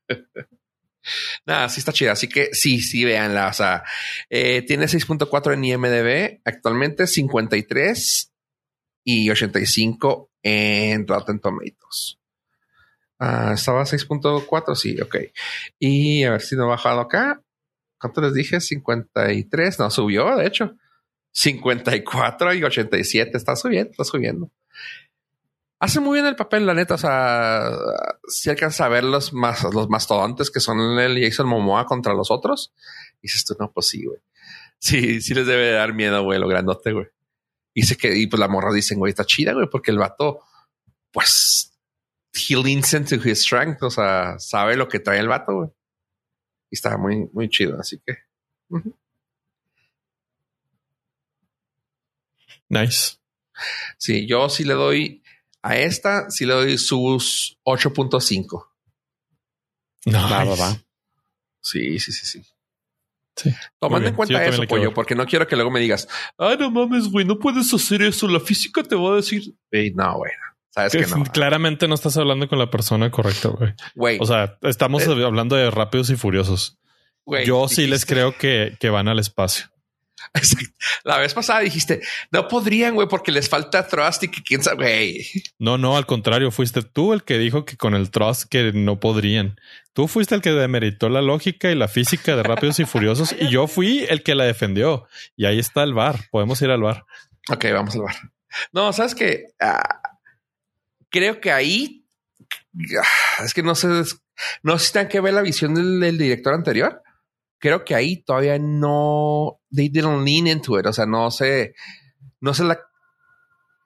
Nada, sí está chida. Así que sí, sí, véanla. O sea, eh, tiene 6.4 en IMDB actualmente, 53 y 85 en Rotten Tomatoes. Ah, estaba 6.4, sí, ok. Y a ver si no ha bajado acá. ¿Cuánto les dije? 53. No, subió, de hecho. 54 y 87. Está subiendo, está subiendo hace muy bien el papel, la neta. O sea, si alcanza a ver los más, los mastodontes que son el Jason Momoa contra los otros. Y dices tú, no, pues sí, güey. Sí, sí les debe dar miedo, güey, lo grandote, güey. Y sé que, y pues la morra dicen, güey, está chida, güey, porque el vato, pues, he leans into his strength. O sea, sabe lo que trae el vato, güey. Y está muy, muy chido. Así que. Nice. Sí, yo sí le doy A esta sí le doy sus 8.5. No, Va, va, va. Sí, sí, sí, sí. Sí. Tomando en cuenta Sí, eso, pollo, porque no quiero que luego me digas, ay, no mames, güey, no puedes hacer eso. La física te va a decir, no, güey, sabes que no. Claramente no estás hablando con la persona correcta, güey. Güey, O sea, estamos Eh. hablando de rápidos y furiosos. güey, Yo sí les creo que, que van al espacio. La vez pasada dijiste, no podrían, güey, porque les falta trust y que quién sabe, güey. No, no, al contrario, fuiste tú el que dijo que con el trust que no podrían. Tú fuiste el que demeritó la lógica y la física de rápidos y furiosos y yo fui el que la defendió. Y ahí está el bar. Podemos ir al bar. Ok, vamos al bar. No, sabes que creo que ahí ah, es que no sé, no sé si tengan que ver la visión del, del director anterior. Creo que ahí todavía no they didn't lean into it. O sea, no se, no se la,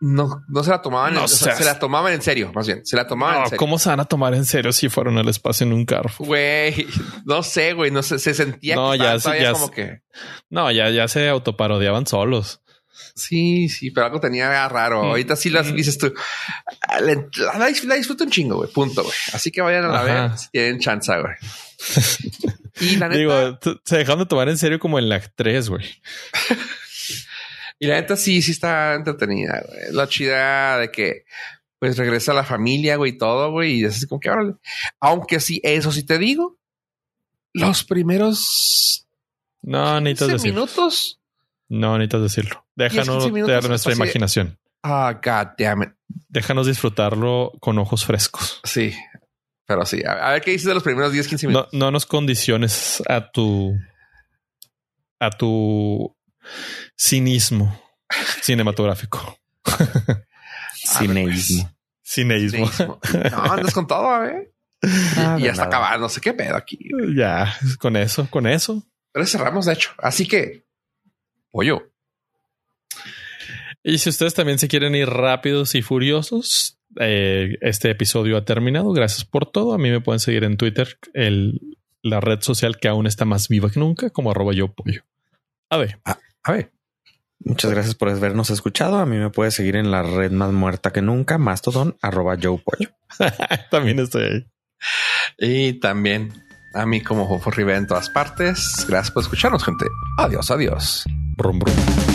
no, no se la tomaban, No en, o sea, seas- se la tomaban en serio, más bien, se la tomaban en No, serio. ¿Cómo se van a tomar en serio si fueron al espacio en un carro? Güey, no sé, güey, no sé, se sentía No, que ya como que No, ya, ya se autoparodiaban solos. sí, sí, pero algo tenía raro. Mm. Ahorita sí las dices tú. ah, La, la, disfruto un chingo, güey. Punto, güey. Así que vayan a la ver si tienen chance, güey. y la neta, Digo, se dejaron de tomar en serio como en la 3, güey. y la neta sí, sí está entretenida, güey. La chida de que pues regresa la familia, güey, y todo, güey. Y es así como que órale. Aunque sí, eso sí te digo. Los primeros No, necesitas 15 decirlo. minutos. No, necesitas decirlo. 10, Déjanos 15 minutos, de nuestra imaginación. Ah, god damn it. Déjanos disfrutarlo con ojos frescos. Sí. Pero sí, a, a ver qué dices de los primeros 10, 15 No, minutos. no nos condiciones a tu a tu cinismo cinematográfico. Cineísmo. Cineísmo. Cinismo. No, andas con todo, ¿eh? Ah, y de ya está nada. acabando. No sé qué pedo aquí. ya, con eso, con eso. Pero cerramos, de hecho. Así que, pollo. Y si ustedes también se quieren ir rápidos y furiosos, eh, este episodio ha terminado. Gracias por todo. A mí me pueden seguir en Twitter, el, la red social que aún está más viva que nunca, como arroba yo pollo. A ver, A ver. Muchas gracias por habernos escuchado. A mí me puedes seguir en la red más muerta que nunca, Mastodon, arroba Joe Pollo. también estoy ahí. Y también a mí como Fofo Rivera en todas partes. Gracias por escucharnos, gente. Adiós, adiós. Brum, brum.